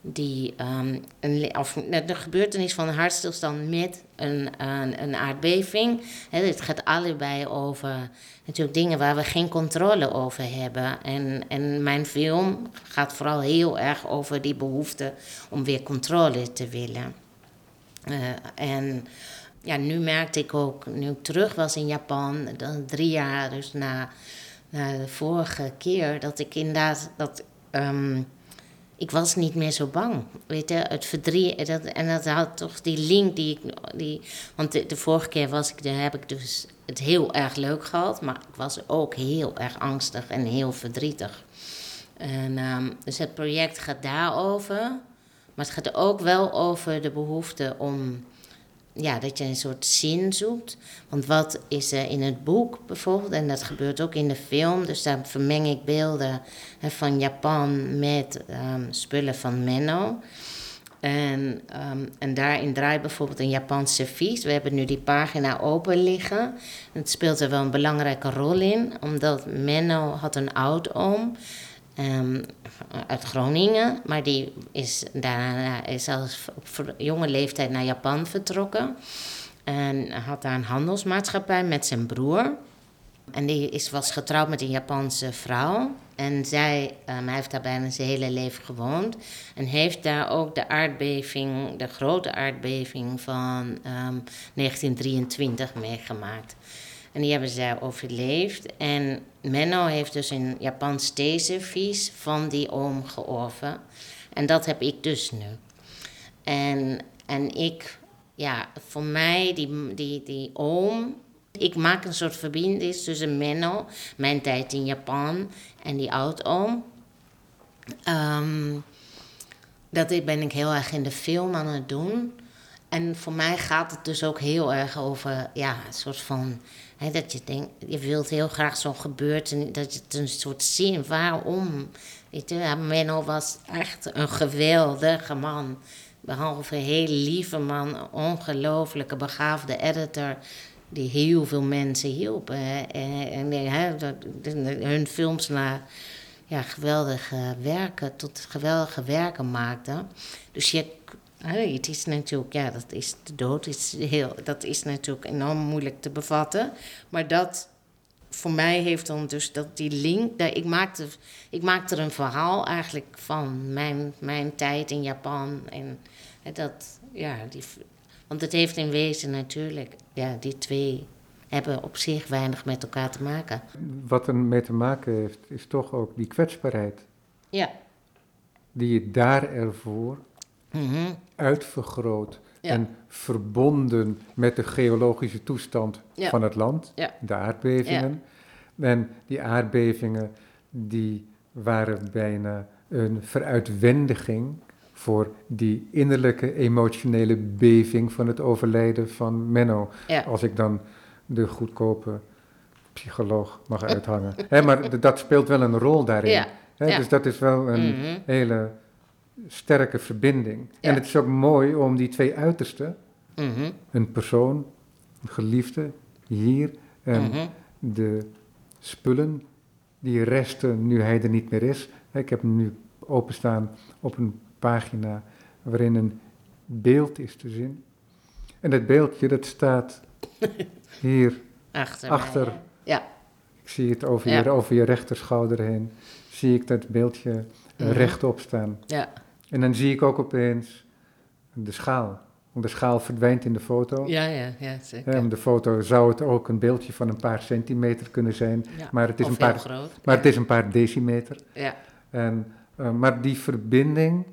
die, ehm, een, of, de gebeurtenis van een hartstilstand met een, een, een aardbeving. Hè, het gaat allebei over natuurlijk dingen waar we geen controle over hebben. En, en mijn film gaat vooral heel erg over die behoefte om weer controle te willen. Eh, en ja, nu merkte ik ook, nu ik terug was in Japan, dan drie jaar dus na, na de vorige keer, dat ik inderdaad, dat, ehm, ik was niet meer zo bang. Weet je, het verdriet, dat, en dat had toch die link die ik, die, want de, vorige keer was ik, daar heb ik dus het heel erg leuk gehad, maar ik was ook heel erg angstig en heel verdrietig. En, ehm, dus het project gaat daarover. Maar het gaat ook wel over de behoefte om ja, dat je een soort zin zoekt. Want wat is er in het boek bijvoorbeeld, en dat gebeurt ook in de film, dus daar vermeng ik beelden hè, van Japan met ehm, spullen van Menno. En, ehm, en daarin draait bijvoorbeeld een Japans servies. We hebben nu die pagina open liggen. Het speelt er wel een belangrijke rol in, omdat Menno had een oud-oom uit Groningen, maar die is daarna is zelfs op jonge leeftijd naar Japan vertrokken. En had daar een handelsmaatschappij met zijn broer. En die is, was getrouwd met een Japanse vrouw. En zij, ehm, hij heeft daar bijna zijn hele leven gewoond. En heeft daar ook de aardbeving, de grote aardbeving van ehm, 1923 meegemaakt. En die hebben zij overleefd. En Menno heeft dus een Japans theeservies van die oom georven. En dat heb ik dus nu. En, en ik, ja, voor mij, die, die, die oom, ik maak een soort verbinding tussen Menno, mijn tijd in Japan, en die oudoom. Ehm dat ben ik heel erg in de film aan het doen. En voor mij gaat het dus ook heel erg over, ja, een soort van, dat je denkt, je wilt heel graag zo'n gebeurtenis, dat je het een soort zin, waarom? Weet je, Menno was echt een geweldige man. Behalve een heel lieve man, een ongelooflijke begaafde editor die heel veel mensen hielp. En, dat- hun films naar ja, geweldige werken, tot geweldige werken maakte. Dus je, het is natuurlijk, ja, dat is de dood, is heel, dat is natuurlijk enorm moeilijk te bevatten. Maar dat voor mij heeft dan dus dat die link, dat ik, maakte, ik maakte er een verhaal eigenlijk van mijn, mijn tijd in Japan. En dat, ja, die, want het heeft in wezen natuurlijk, ja, die twee hebben op zich weinig met elkaar te maken. Wat er mee te maken heeft, is toch ook die kwetsbaarheid. Ja. Die je daar ervoor Mhm. Uitvergroot Ja. en verbonden met de geologische toestand Ja. van het land, Ja. de aardbevingen. En die aardbevingen die waren bijna een veruitwendiging voor die innerlijke emotionele beving van het overlijden van Menno. Als ik dan de goedkope psycholoog mag uithangen. Maar dat speelt wel een rol daarin. Dus dat is wel een Mhm. hele sterke verbinding. Ja. En het is ook mooi om die twee uitersten, Mhm. een persoon, een geliefde, hier, en Mhm. de spullen die resten nu hij er niet meer is. Ik heb hem nu openstaan op een pagina waarin een beeld is te zien. En dat beeldje dat staat <laughs> hier, Achter. Achter. mij? Ja. ik zie het over, Ja. je, over je rechterschouder heen, zie ik dat beeldje Mhm. rechtop staan. Ja. En dan zie ik ook opeens de schaal. Want de schaal verdwijnt in de foto. Ja, ja, ja, zeker. Op de foto zou het ook een beeldje van een paar centimeter kunnen zijn, Ja. maar het is, een paar, groot. maar ja. het is een paar decimeter. Ja. En, eh, maar die verbinding,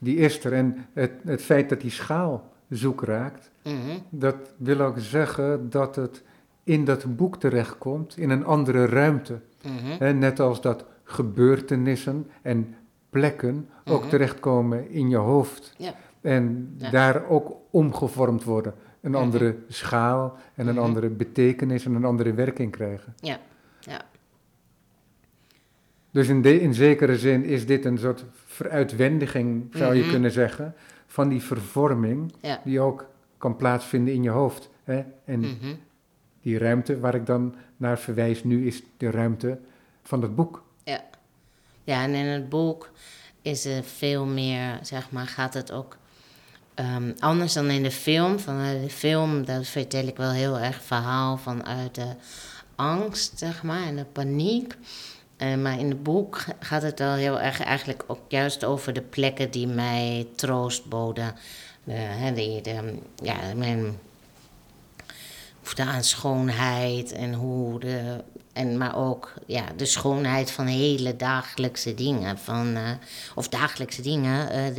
die is er. En het, het feit dat die schaal zoek raakt, Mhm. dat wil ook zeggen dat het in dat boek terechtkomt in een andere ruimte. Hè, net als dat gebeurtenissen en plekken ook Mhm. terechtkomen in je hoofd. Ja. En Ja. daar ook omgevormd worden. Een andere schaal en een Mhm. andere betekenis en een andere werking krijgen. Ja. Ja. Dus in, de, in zekere zin is dit een soort veruitwendiging, zou je Mhm. kunnen zeggen, van die vervorming Ja. die ook kan plaatsvinden in je hoofd. Hè? En die ruimte waar ik dan naar verwijs nu is de ruimte van het boek. Ja, en in het boek is er veel meer, zeg maar, gaat het ook ehm, anders dan in de film. Vanuit de film, dat vertel ik wel heel erg verhaal vanuit de angst, zeg maar, en de paniek. Eh, maar in het boek gaat het wel heel erg eigenlijk ook juist over de plekken die mij troost boden. De, hè, die, de, ja, mijn behoefte aan schoonheid en hoe de. En, maar ook ja, de schoonheid van hele dagelijkse dingen. Van, eh, of dagelijkse dingen. eh,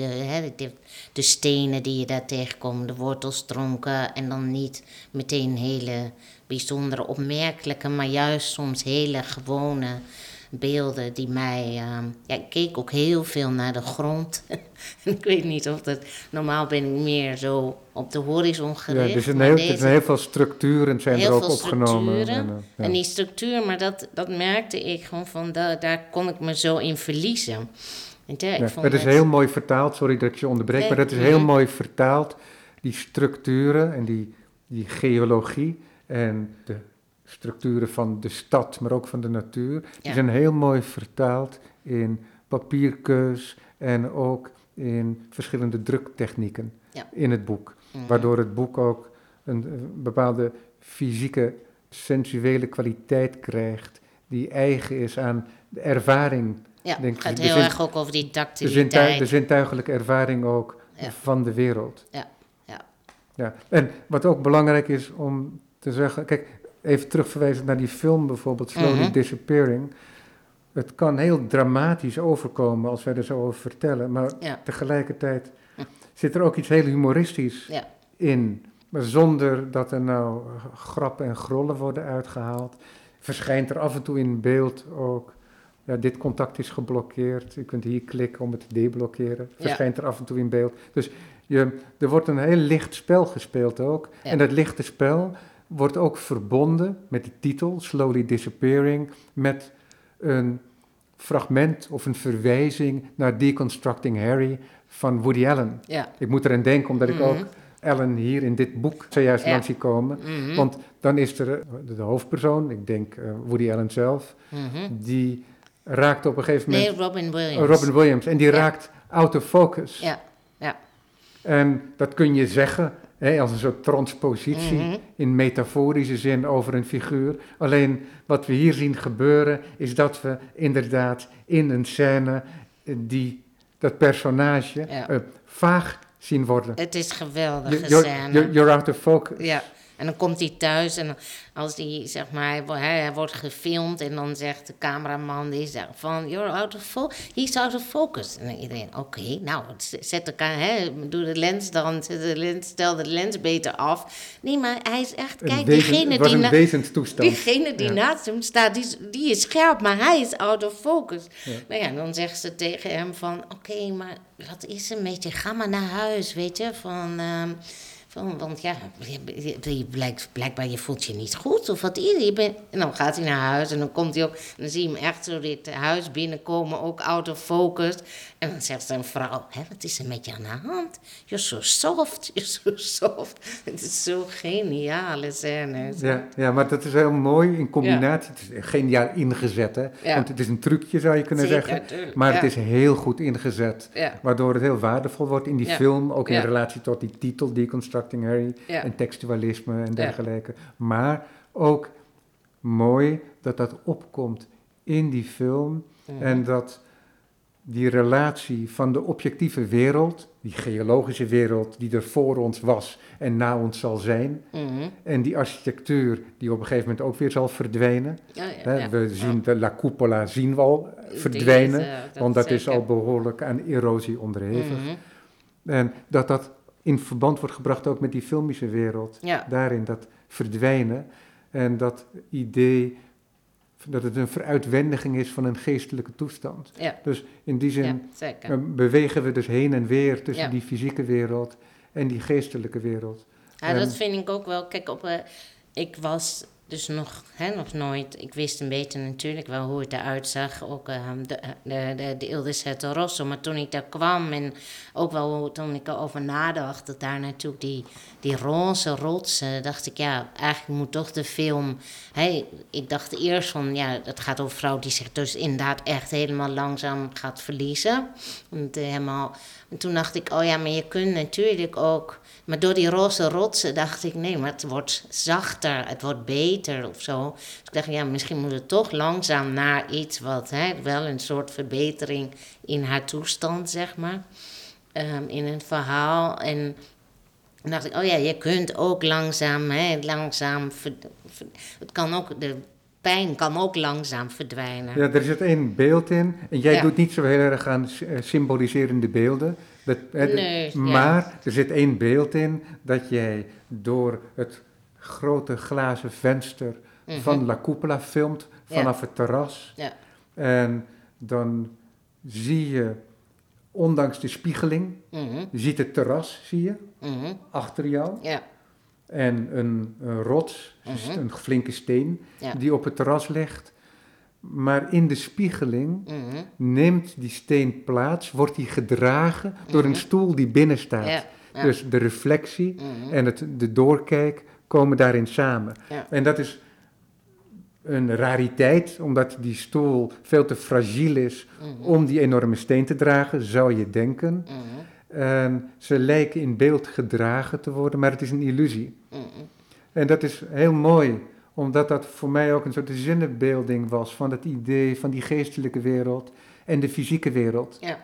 de, de, stenen die je daar tegenkomt, de wortelstronken. En dan niet meteen hele bijzondere, opmerkelijke, maar juist soms hele gewone beelden die mij. eh, ja, ik keek ook heel veel naar de grond. <laughs> ik weet niet of dat. Normaal ben ik meer zo op de horizon Ja, gericht. er, zijn maar heel, er zijn heel veel structuren zijn Heel er ook veel opgenomen. En, eh, ja. En die structuur, maar dat, dat merkte ik gewoon van, daar, daar kon ik me zo in verliezen. Ik Ja, vond het is het- heel mooi vertaald, sorry dat ik je onderbreek, Nee, maar dat is heel mooi vertaald. Die structuren en die, die geologie en de structuren van de stad, maar ook van de natuur, die zijn heel mooi vertaald in papierkeus en ook in verschillende druktechnieken Ja. in het boek. Mhm. Waardoor het boek ook een, eh, bepaalde fysieke, sensuele kwaliteit krijgt die eigen is aan de ervaring Ja, denk het gaat de heel erg ook over die de, tactiliteit. de zintuigelijke ervaring ook Ja. van de wereld. Ja, ja. ja. En wat ook belangrijk is om te zeggen, kijk, even terugverwijzen naar die film bijvoorbeeld, Slowly Mhm. Disappearing. Het kan heel dramatisch overkomen als wij er zo over vertellen, maar Ja. tegelijkertijd zit er ook iets heel humoristisch Ja. in. Maar zonder dat er nou grappen en grollen worden uitgehaald, verschijnt er af en toe in beeld ook. Ja, dit contact is geblokkeerd. Je kunt hier klikken om het te deblokkeren. Ja. Verschijnt er af en toe in beeld. Dus je, er wordt een heel licht spel gespeeld ook. En dat lichte spel wordt ook verbonden met de titel Slowly Disappearing. Met een fragment of een verwijzing naar Deconstructing Harry van Woody Allen. Ja. Ik moet erin denken omdat ik Mhm. ook Allen hier in dit boek zojuist Ja. langs zie komen. Mhm. Want dan is er eh, de, hoofdpersoon, ik denk eh, Woody Allen zelf, Mhm. die raakt op een gegeven Nee, moment... Robin Williams. Robin Williams. En die Ja. raakt out of focus. Ja, ja. En dat kun je zeggen hè, als een soort transpositie Mhm. in metaforische zin over een figuur. Alleen wat we hier zien gebeuren is dat we inderdaad in een scène eh, die, dat personage Ja. eh, vaag zien worden. Het is You're, scène. you're, you're out of focus. Ja, en dan komt hij thuis en als hij, zeg maar, hij, wo- hij, hij wordt gefilmd en dan zegt de cameraman, die zegt van, you're out of focus, he's out of focus. En dan iedereen, oké, nou, zet de, hè, doe de lens dan, zet de lens, stel de lens beter af. Nee, maar hij is echt, kijk, wezen- diegene die, na- diegene die Ja. naast hem staat, die is, die is scherp, maar hij is out of focus. Ja. Nou ja, dan zegt ze tegen hem van, oké, maar wat is er met je? Ga maar naar huis, weet je, van... ehm, van, want ja, je, je, je blijkt, blijkbaar je voelt je niet goed of wat is je bent, En dan gaat hij naar huis en dan komt hij ook, en dan zie je hem echt zo dit huis binnenkomen, ook out of focus. En dan zegt zijn vrouw, Hé, wat is er met je aan de hand? You're so soft, you're so soft. Het is zo geniale scène. Ja, ja, maar dat is heel mooi in combinatie. Het is geniaal ingezet, hè? Ja. Want het is een trucje, zou je kunnen Zeker, zeggen. tuurlijk, Maar ja. het is heel goed ingezet. Waardoor het heel waardevol wordt in die film. Ook in relatie tot die titel, Deconstructing Harry. ja, En textualisme en dergelijke. Maar ook mooi dat dat opkomt in die film. En dat die relatie van de objectieve wereld, die geologische wereld die er voor ons was en na ons zal zijn, Mhm. en die architectuur die op een gegeven moment ook weer zal verdwijnen. Ja, ja, Hè, ja. We zien de La Cupola zien we al Die verdwijnen, is, eh, want dat is al behoorlijk aan erosie onderhevig. Mhm. En dat dat in verband wordt gebracht ook met die filmische wereld. Ja, Daarin dat verdwijnen en dat idee dat het een veruitwendiging is van een geestelijke toestand. ja, Dus in die zin ja, eh, bewegen we dus heen en weer tussen die fysieke wereld en die geestelijke wereld. Ja, dat vind ik ook wel. Kijk, op, eh, ik was dus nog, hè, nog nooit. Ik wist een beetje natuurlijk wel hoe het eruit zag. Ook uh, de, de, de, de Il Deserto Rosso. Maar toen ik daar kwam en ook wel toen ik erover nadacht, dat daar natuurlijk die, die roze rotsen, dacht ik, ja, eigenlijk moet toch de film. Hè, ik dacht eerst van, ja, het gaat over een vrouw die zich dus inderdaad echt helemaal langzaam gaat verliezen. En, helemaal, en toen dacht ik, oh ja, maar je kunt natuurlijk ook maar door die roze rotsen dacht ik, nee, maar het wordt zachter, het wordt beter of zo. Dus ik dacht, ja, misschien moet het toch langzaam naar iets wat, hè, wel een soort verbetering in haar toestand, zeg maar. Um, in een verhaal. En dan dacht ik, oh ja, je kunt ook langzaam, hè, langzaam, het kan ook, de pijn kan ook langzaam verdwijnen. Ja, er zit één beeld in. En jij doet niet zo heel erg aan eh, symboliserende beelden. Dat, nee, maar er zit één beeld in dat jij door het grote glazen venster mhm. van La Cupola filmt vanaf het terras. Ja. En dan zie je, ondanks de spiegeling, mhm. je ziet het terras, zie je, mhm. achter jou. Ja. En een, een rots, een flinke steen, die op het terras ligt. Maar in de spiegeling mhm. neemt die steen plaats, wordt die gedragen door een mhm. stoel die binnen staat. Dus de reflectie mhm. en het, de doorkijk komen daarin samen. Ja. En dat is een rariteit, omdat die stoel veel te fragiel is om die enorme steen te dragen, zou je denken. En ze lijken in beeld gedragen te worden, maar het is een illusie. En dat is heel mooi omdat dat voor mij ook een soort zinnebeelding was van het idee van die geestelijke wereld en de fysieke wereld. Ja.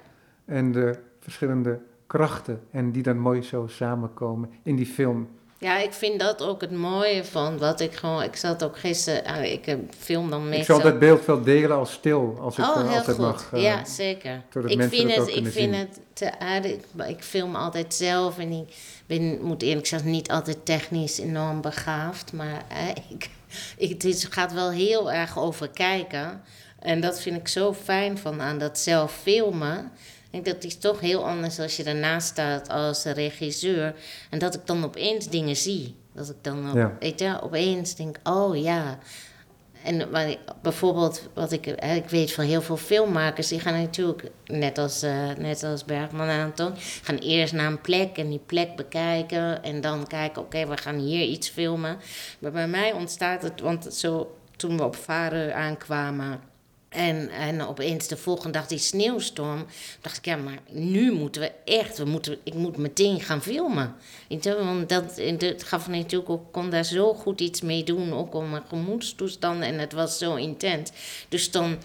En de verschillende krachten en die dan mooi zo samenkomen in die film. Ja, ik vind dat ook het mooie van wat ik gewoon. Ik zat ook gisteren. Uh, ik film dan meestal. Ik zal dat beeld wel delen als stil, als ik oh, heel goed. mag. Uh, ja, zeker. Ik vind het, ik vind het te aardig. Ik film altijd zelf en ik ben, moet eerlijk zeggen, niet altijd technisch enorm begaafd. Maar <laughs> ik, ik, het gaat wel heel erg over kijken. En dat vind ik zo fijn van aan dat zelf filmen. Ik denk dat is toch heel anders als je ernaast staat als regisseur. En dat ik dan opeens dingen zie. Dat ik dan op, ja. weet je, opeens denk, oh ja. En maar bijvoorbeeld, wat ik, ik weet van heel veel filmmakers, die gaan natuurlijk, net als, uh, net als Bergman en Anton, gaan eerst naar een plek en die plek bekijken en dan kijken, oké, we gaan hier iets filmen. Maar bij mij ontstaat het, want zo toen we op Varen aankwamen, en, en opeens de volgende dag die sneeuwstorm. dacht ik, ja, maar nu moeten we echt, we moeten, ik moet meteen gaan filmen. Want dat, dat gaf natuurlijk ook, kon daar zo goed iets mee doen, ook om mijn gemoedstoestand. En het was zo intens. Dus dan,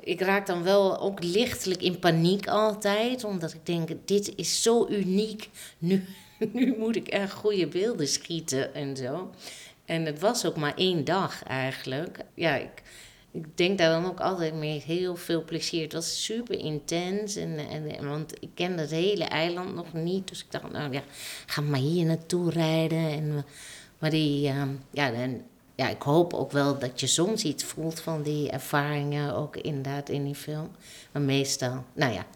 ik raak dan wel ook lichtelijk in paniek altijd. Omdat ik denk, dit is zo uniek. Nu, <laughs> nu moet ik echt goede beelden schieten en zo. En het was ook maar één dag eigenlijk. Ja, ik ik denk daar dan ook altijd mee heel veel plezier. Het was super intens. En, en, want ik ken het hele eiland nog niet. Dus ik dacht, nou ja, ga maar hier naartoe rijden. En, maar die, uh, ja, en, ja, ik hoop ook wel dat je soms iets voelt van die ervaringen. Ook inderdaad in die film. Maar meestal, nou ja.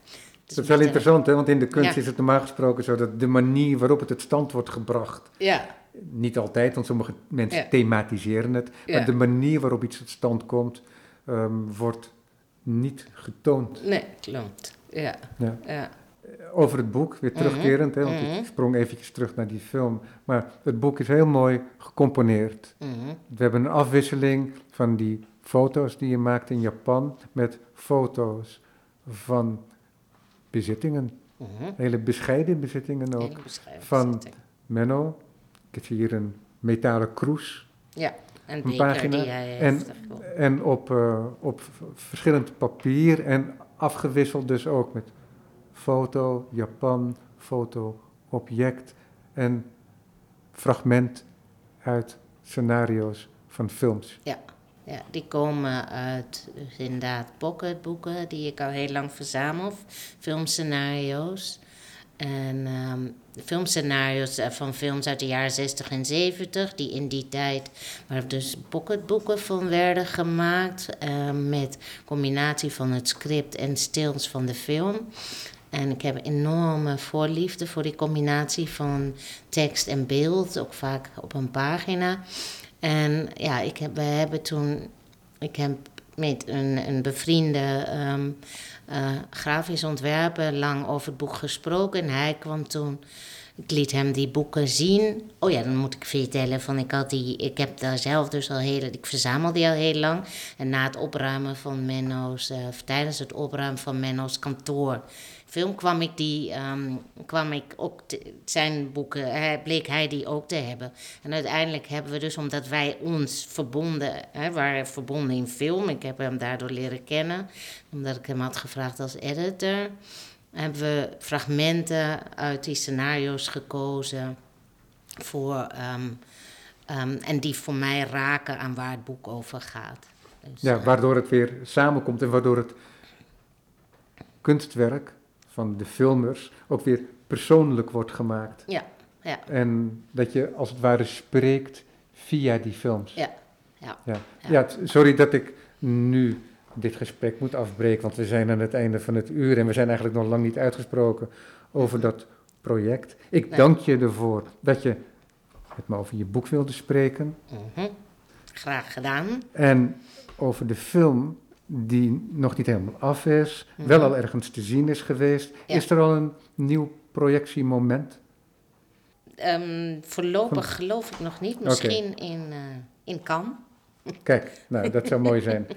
Dat is wel interessant, hè? want in de kunst is het normaal gesproken zo dat de manier waarop het tot stand wordt gebracht. Ja. Niet altijd, want sommige mensen thematiseren het. Maar de manier waarop iets tot stand komt, um, wordt niet getoond. Nee, klopt. Ja. ja. ja. Over het boek, weer terugkerend, mm -hmm. hè, want ik mhm. sprong eventjes terug naar die film. Maar het boek is heel mooi gecomponeerd. Mm -hmm. We hebben een afwisseling van die foto's die je maakt in Japan met foto's van bezittingen. Hele bescheiden bezittingen ook. Bescheiden van. Menno. Heb hier een metalen kroes. Ja, een, een pagina. Die hij en, en op, uh, op verschillend papier en afgewisseld dus ook met foto, Japan, foto, object en fragment uit scenario's van films. Ja, ja die komen uit dus inderdaad pocketboeken die ik al heel lang verzamel, filmscenario's. En um, filmscenario's van films uit de jaren 60 en 70, die in die tijd waar dus pocketboeken van werden gemaakt. Uh, met combinatie van het script en stills van de film. En ik heb enorme voorliefde voor die combinatie van tekst en beeld, ook vaak op een pagina. En ja, ik heb, we hebben toen, ik heb met een, een bevriende ehm, eh, grafisch ontwerper lang over het boek gesproken. En hij kwam toen, ik liet hem die boeken zien. Oh ja, dan moet ik vertellen van ik had die, ik heb daar zelf dus al heel, ik verzamel die al heel lang. En na het opruimen van Menno's, uh, tijdens het opruimen van Menno's kantoor film kwam ik die, ehm, kwam ik ook zijn boeken, bleek hij die ook te hebben. En uiteindelijk hebben we dus, omdat wij ons verbonden, hè, waren verbonden in film, ik heb hem daardoor leren kennen, omdat ik hem had gevraagd als editor, hebben we fragmenten uit die scenario's gekozen voor, ehm, ehm, en die voor mij raken aan waar het boek over gaat. Dus, ja, waardoor het weer samenkomt en waardoor het kunstwerk van de filmers ook weer persoonlijk wordt gemaakt. Ja, ja. En dat je als het ware spreekt via die films. Ja, ja. Ja, ja. sorry dat ik nu dit gesprek moet afbreken, want we zijn aan het einde van het uur en we zijn eigenlijk nog lang niet uitgesproken over dat project. Ik dank je ervoor dat je met me over je boek wilde spreken. Mm Graag gedaan. En over de film die nog niet helemaal af is, mhm. wel al ergens te zien is geweest. Is er al een nieuw projectiemoment? Um, voorlopig geloof ik nog niet. Misschien in, uh, in Cannes. Kijk, nou, dat zou mooi zijn. <laughs>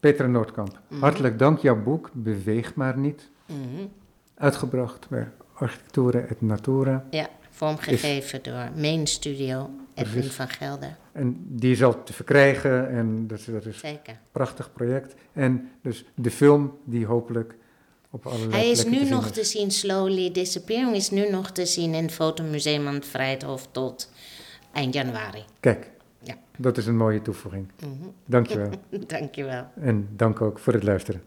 Petra Noordkamp, mhm. hartelijk dank. Jouw boek, Beweeg maar niet. Mhm. Uitgebracht bij Architectura et Natura. Ja, vormgegeven door Main Studio, Edwin van Gelder. En die is al te verkrijgen en dat, dat is een prachtig project. En dus de film die hopelijk op allerlei Hij is nu nog te zien, Slowly Disappearing is nu nog te zien in het Fotomuseum aan het Vrijthof tot eind januari. Kijk, ja. dat is een mooie toevoeging. Mm -hmm. Dankjewel. <laughs> Dankjewel. En dank ook voor het luisteren.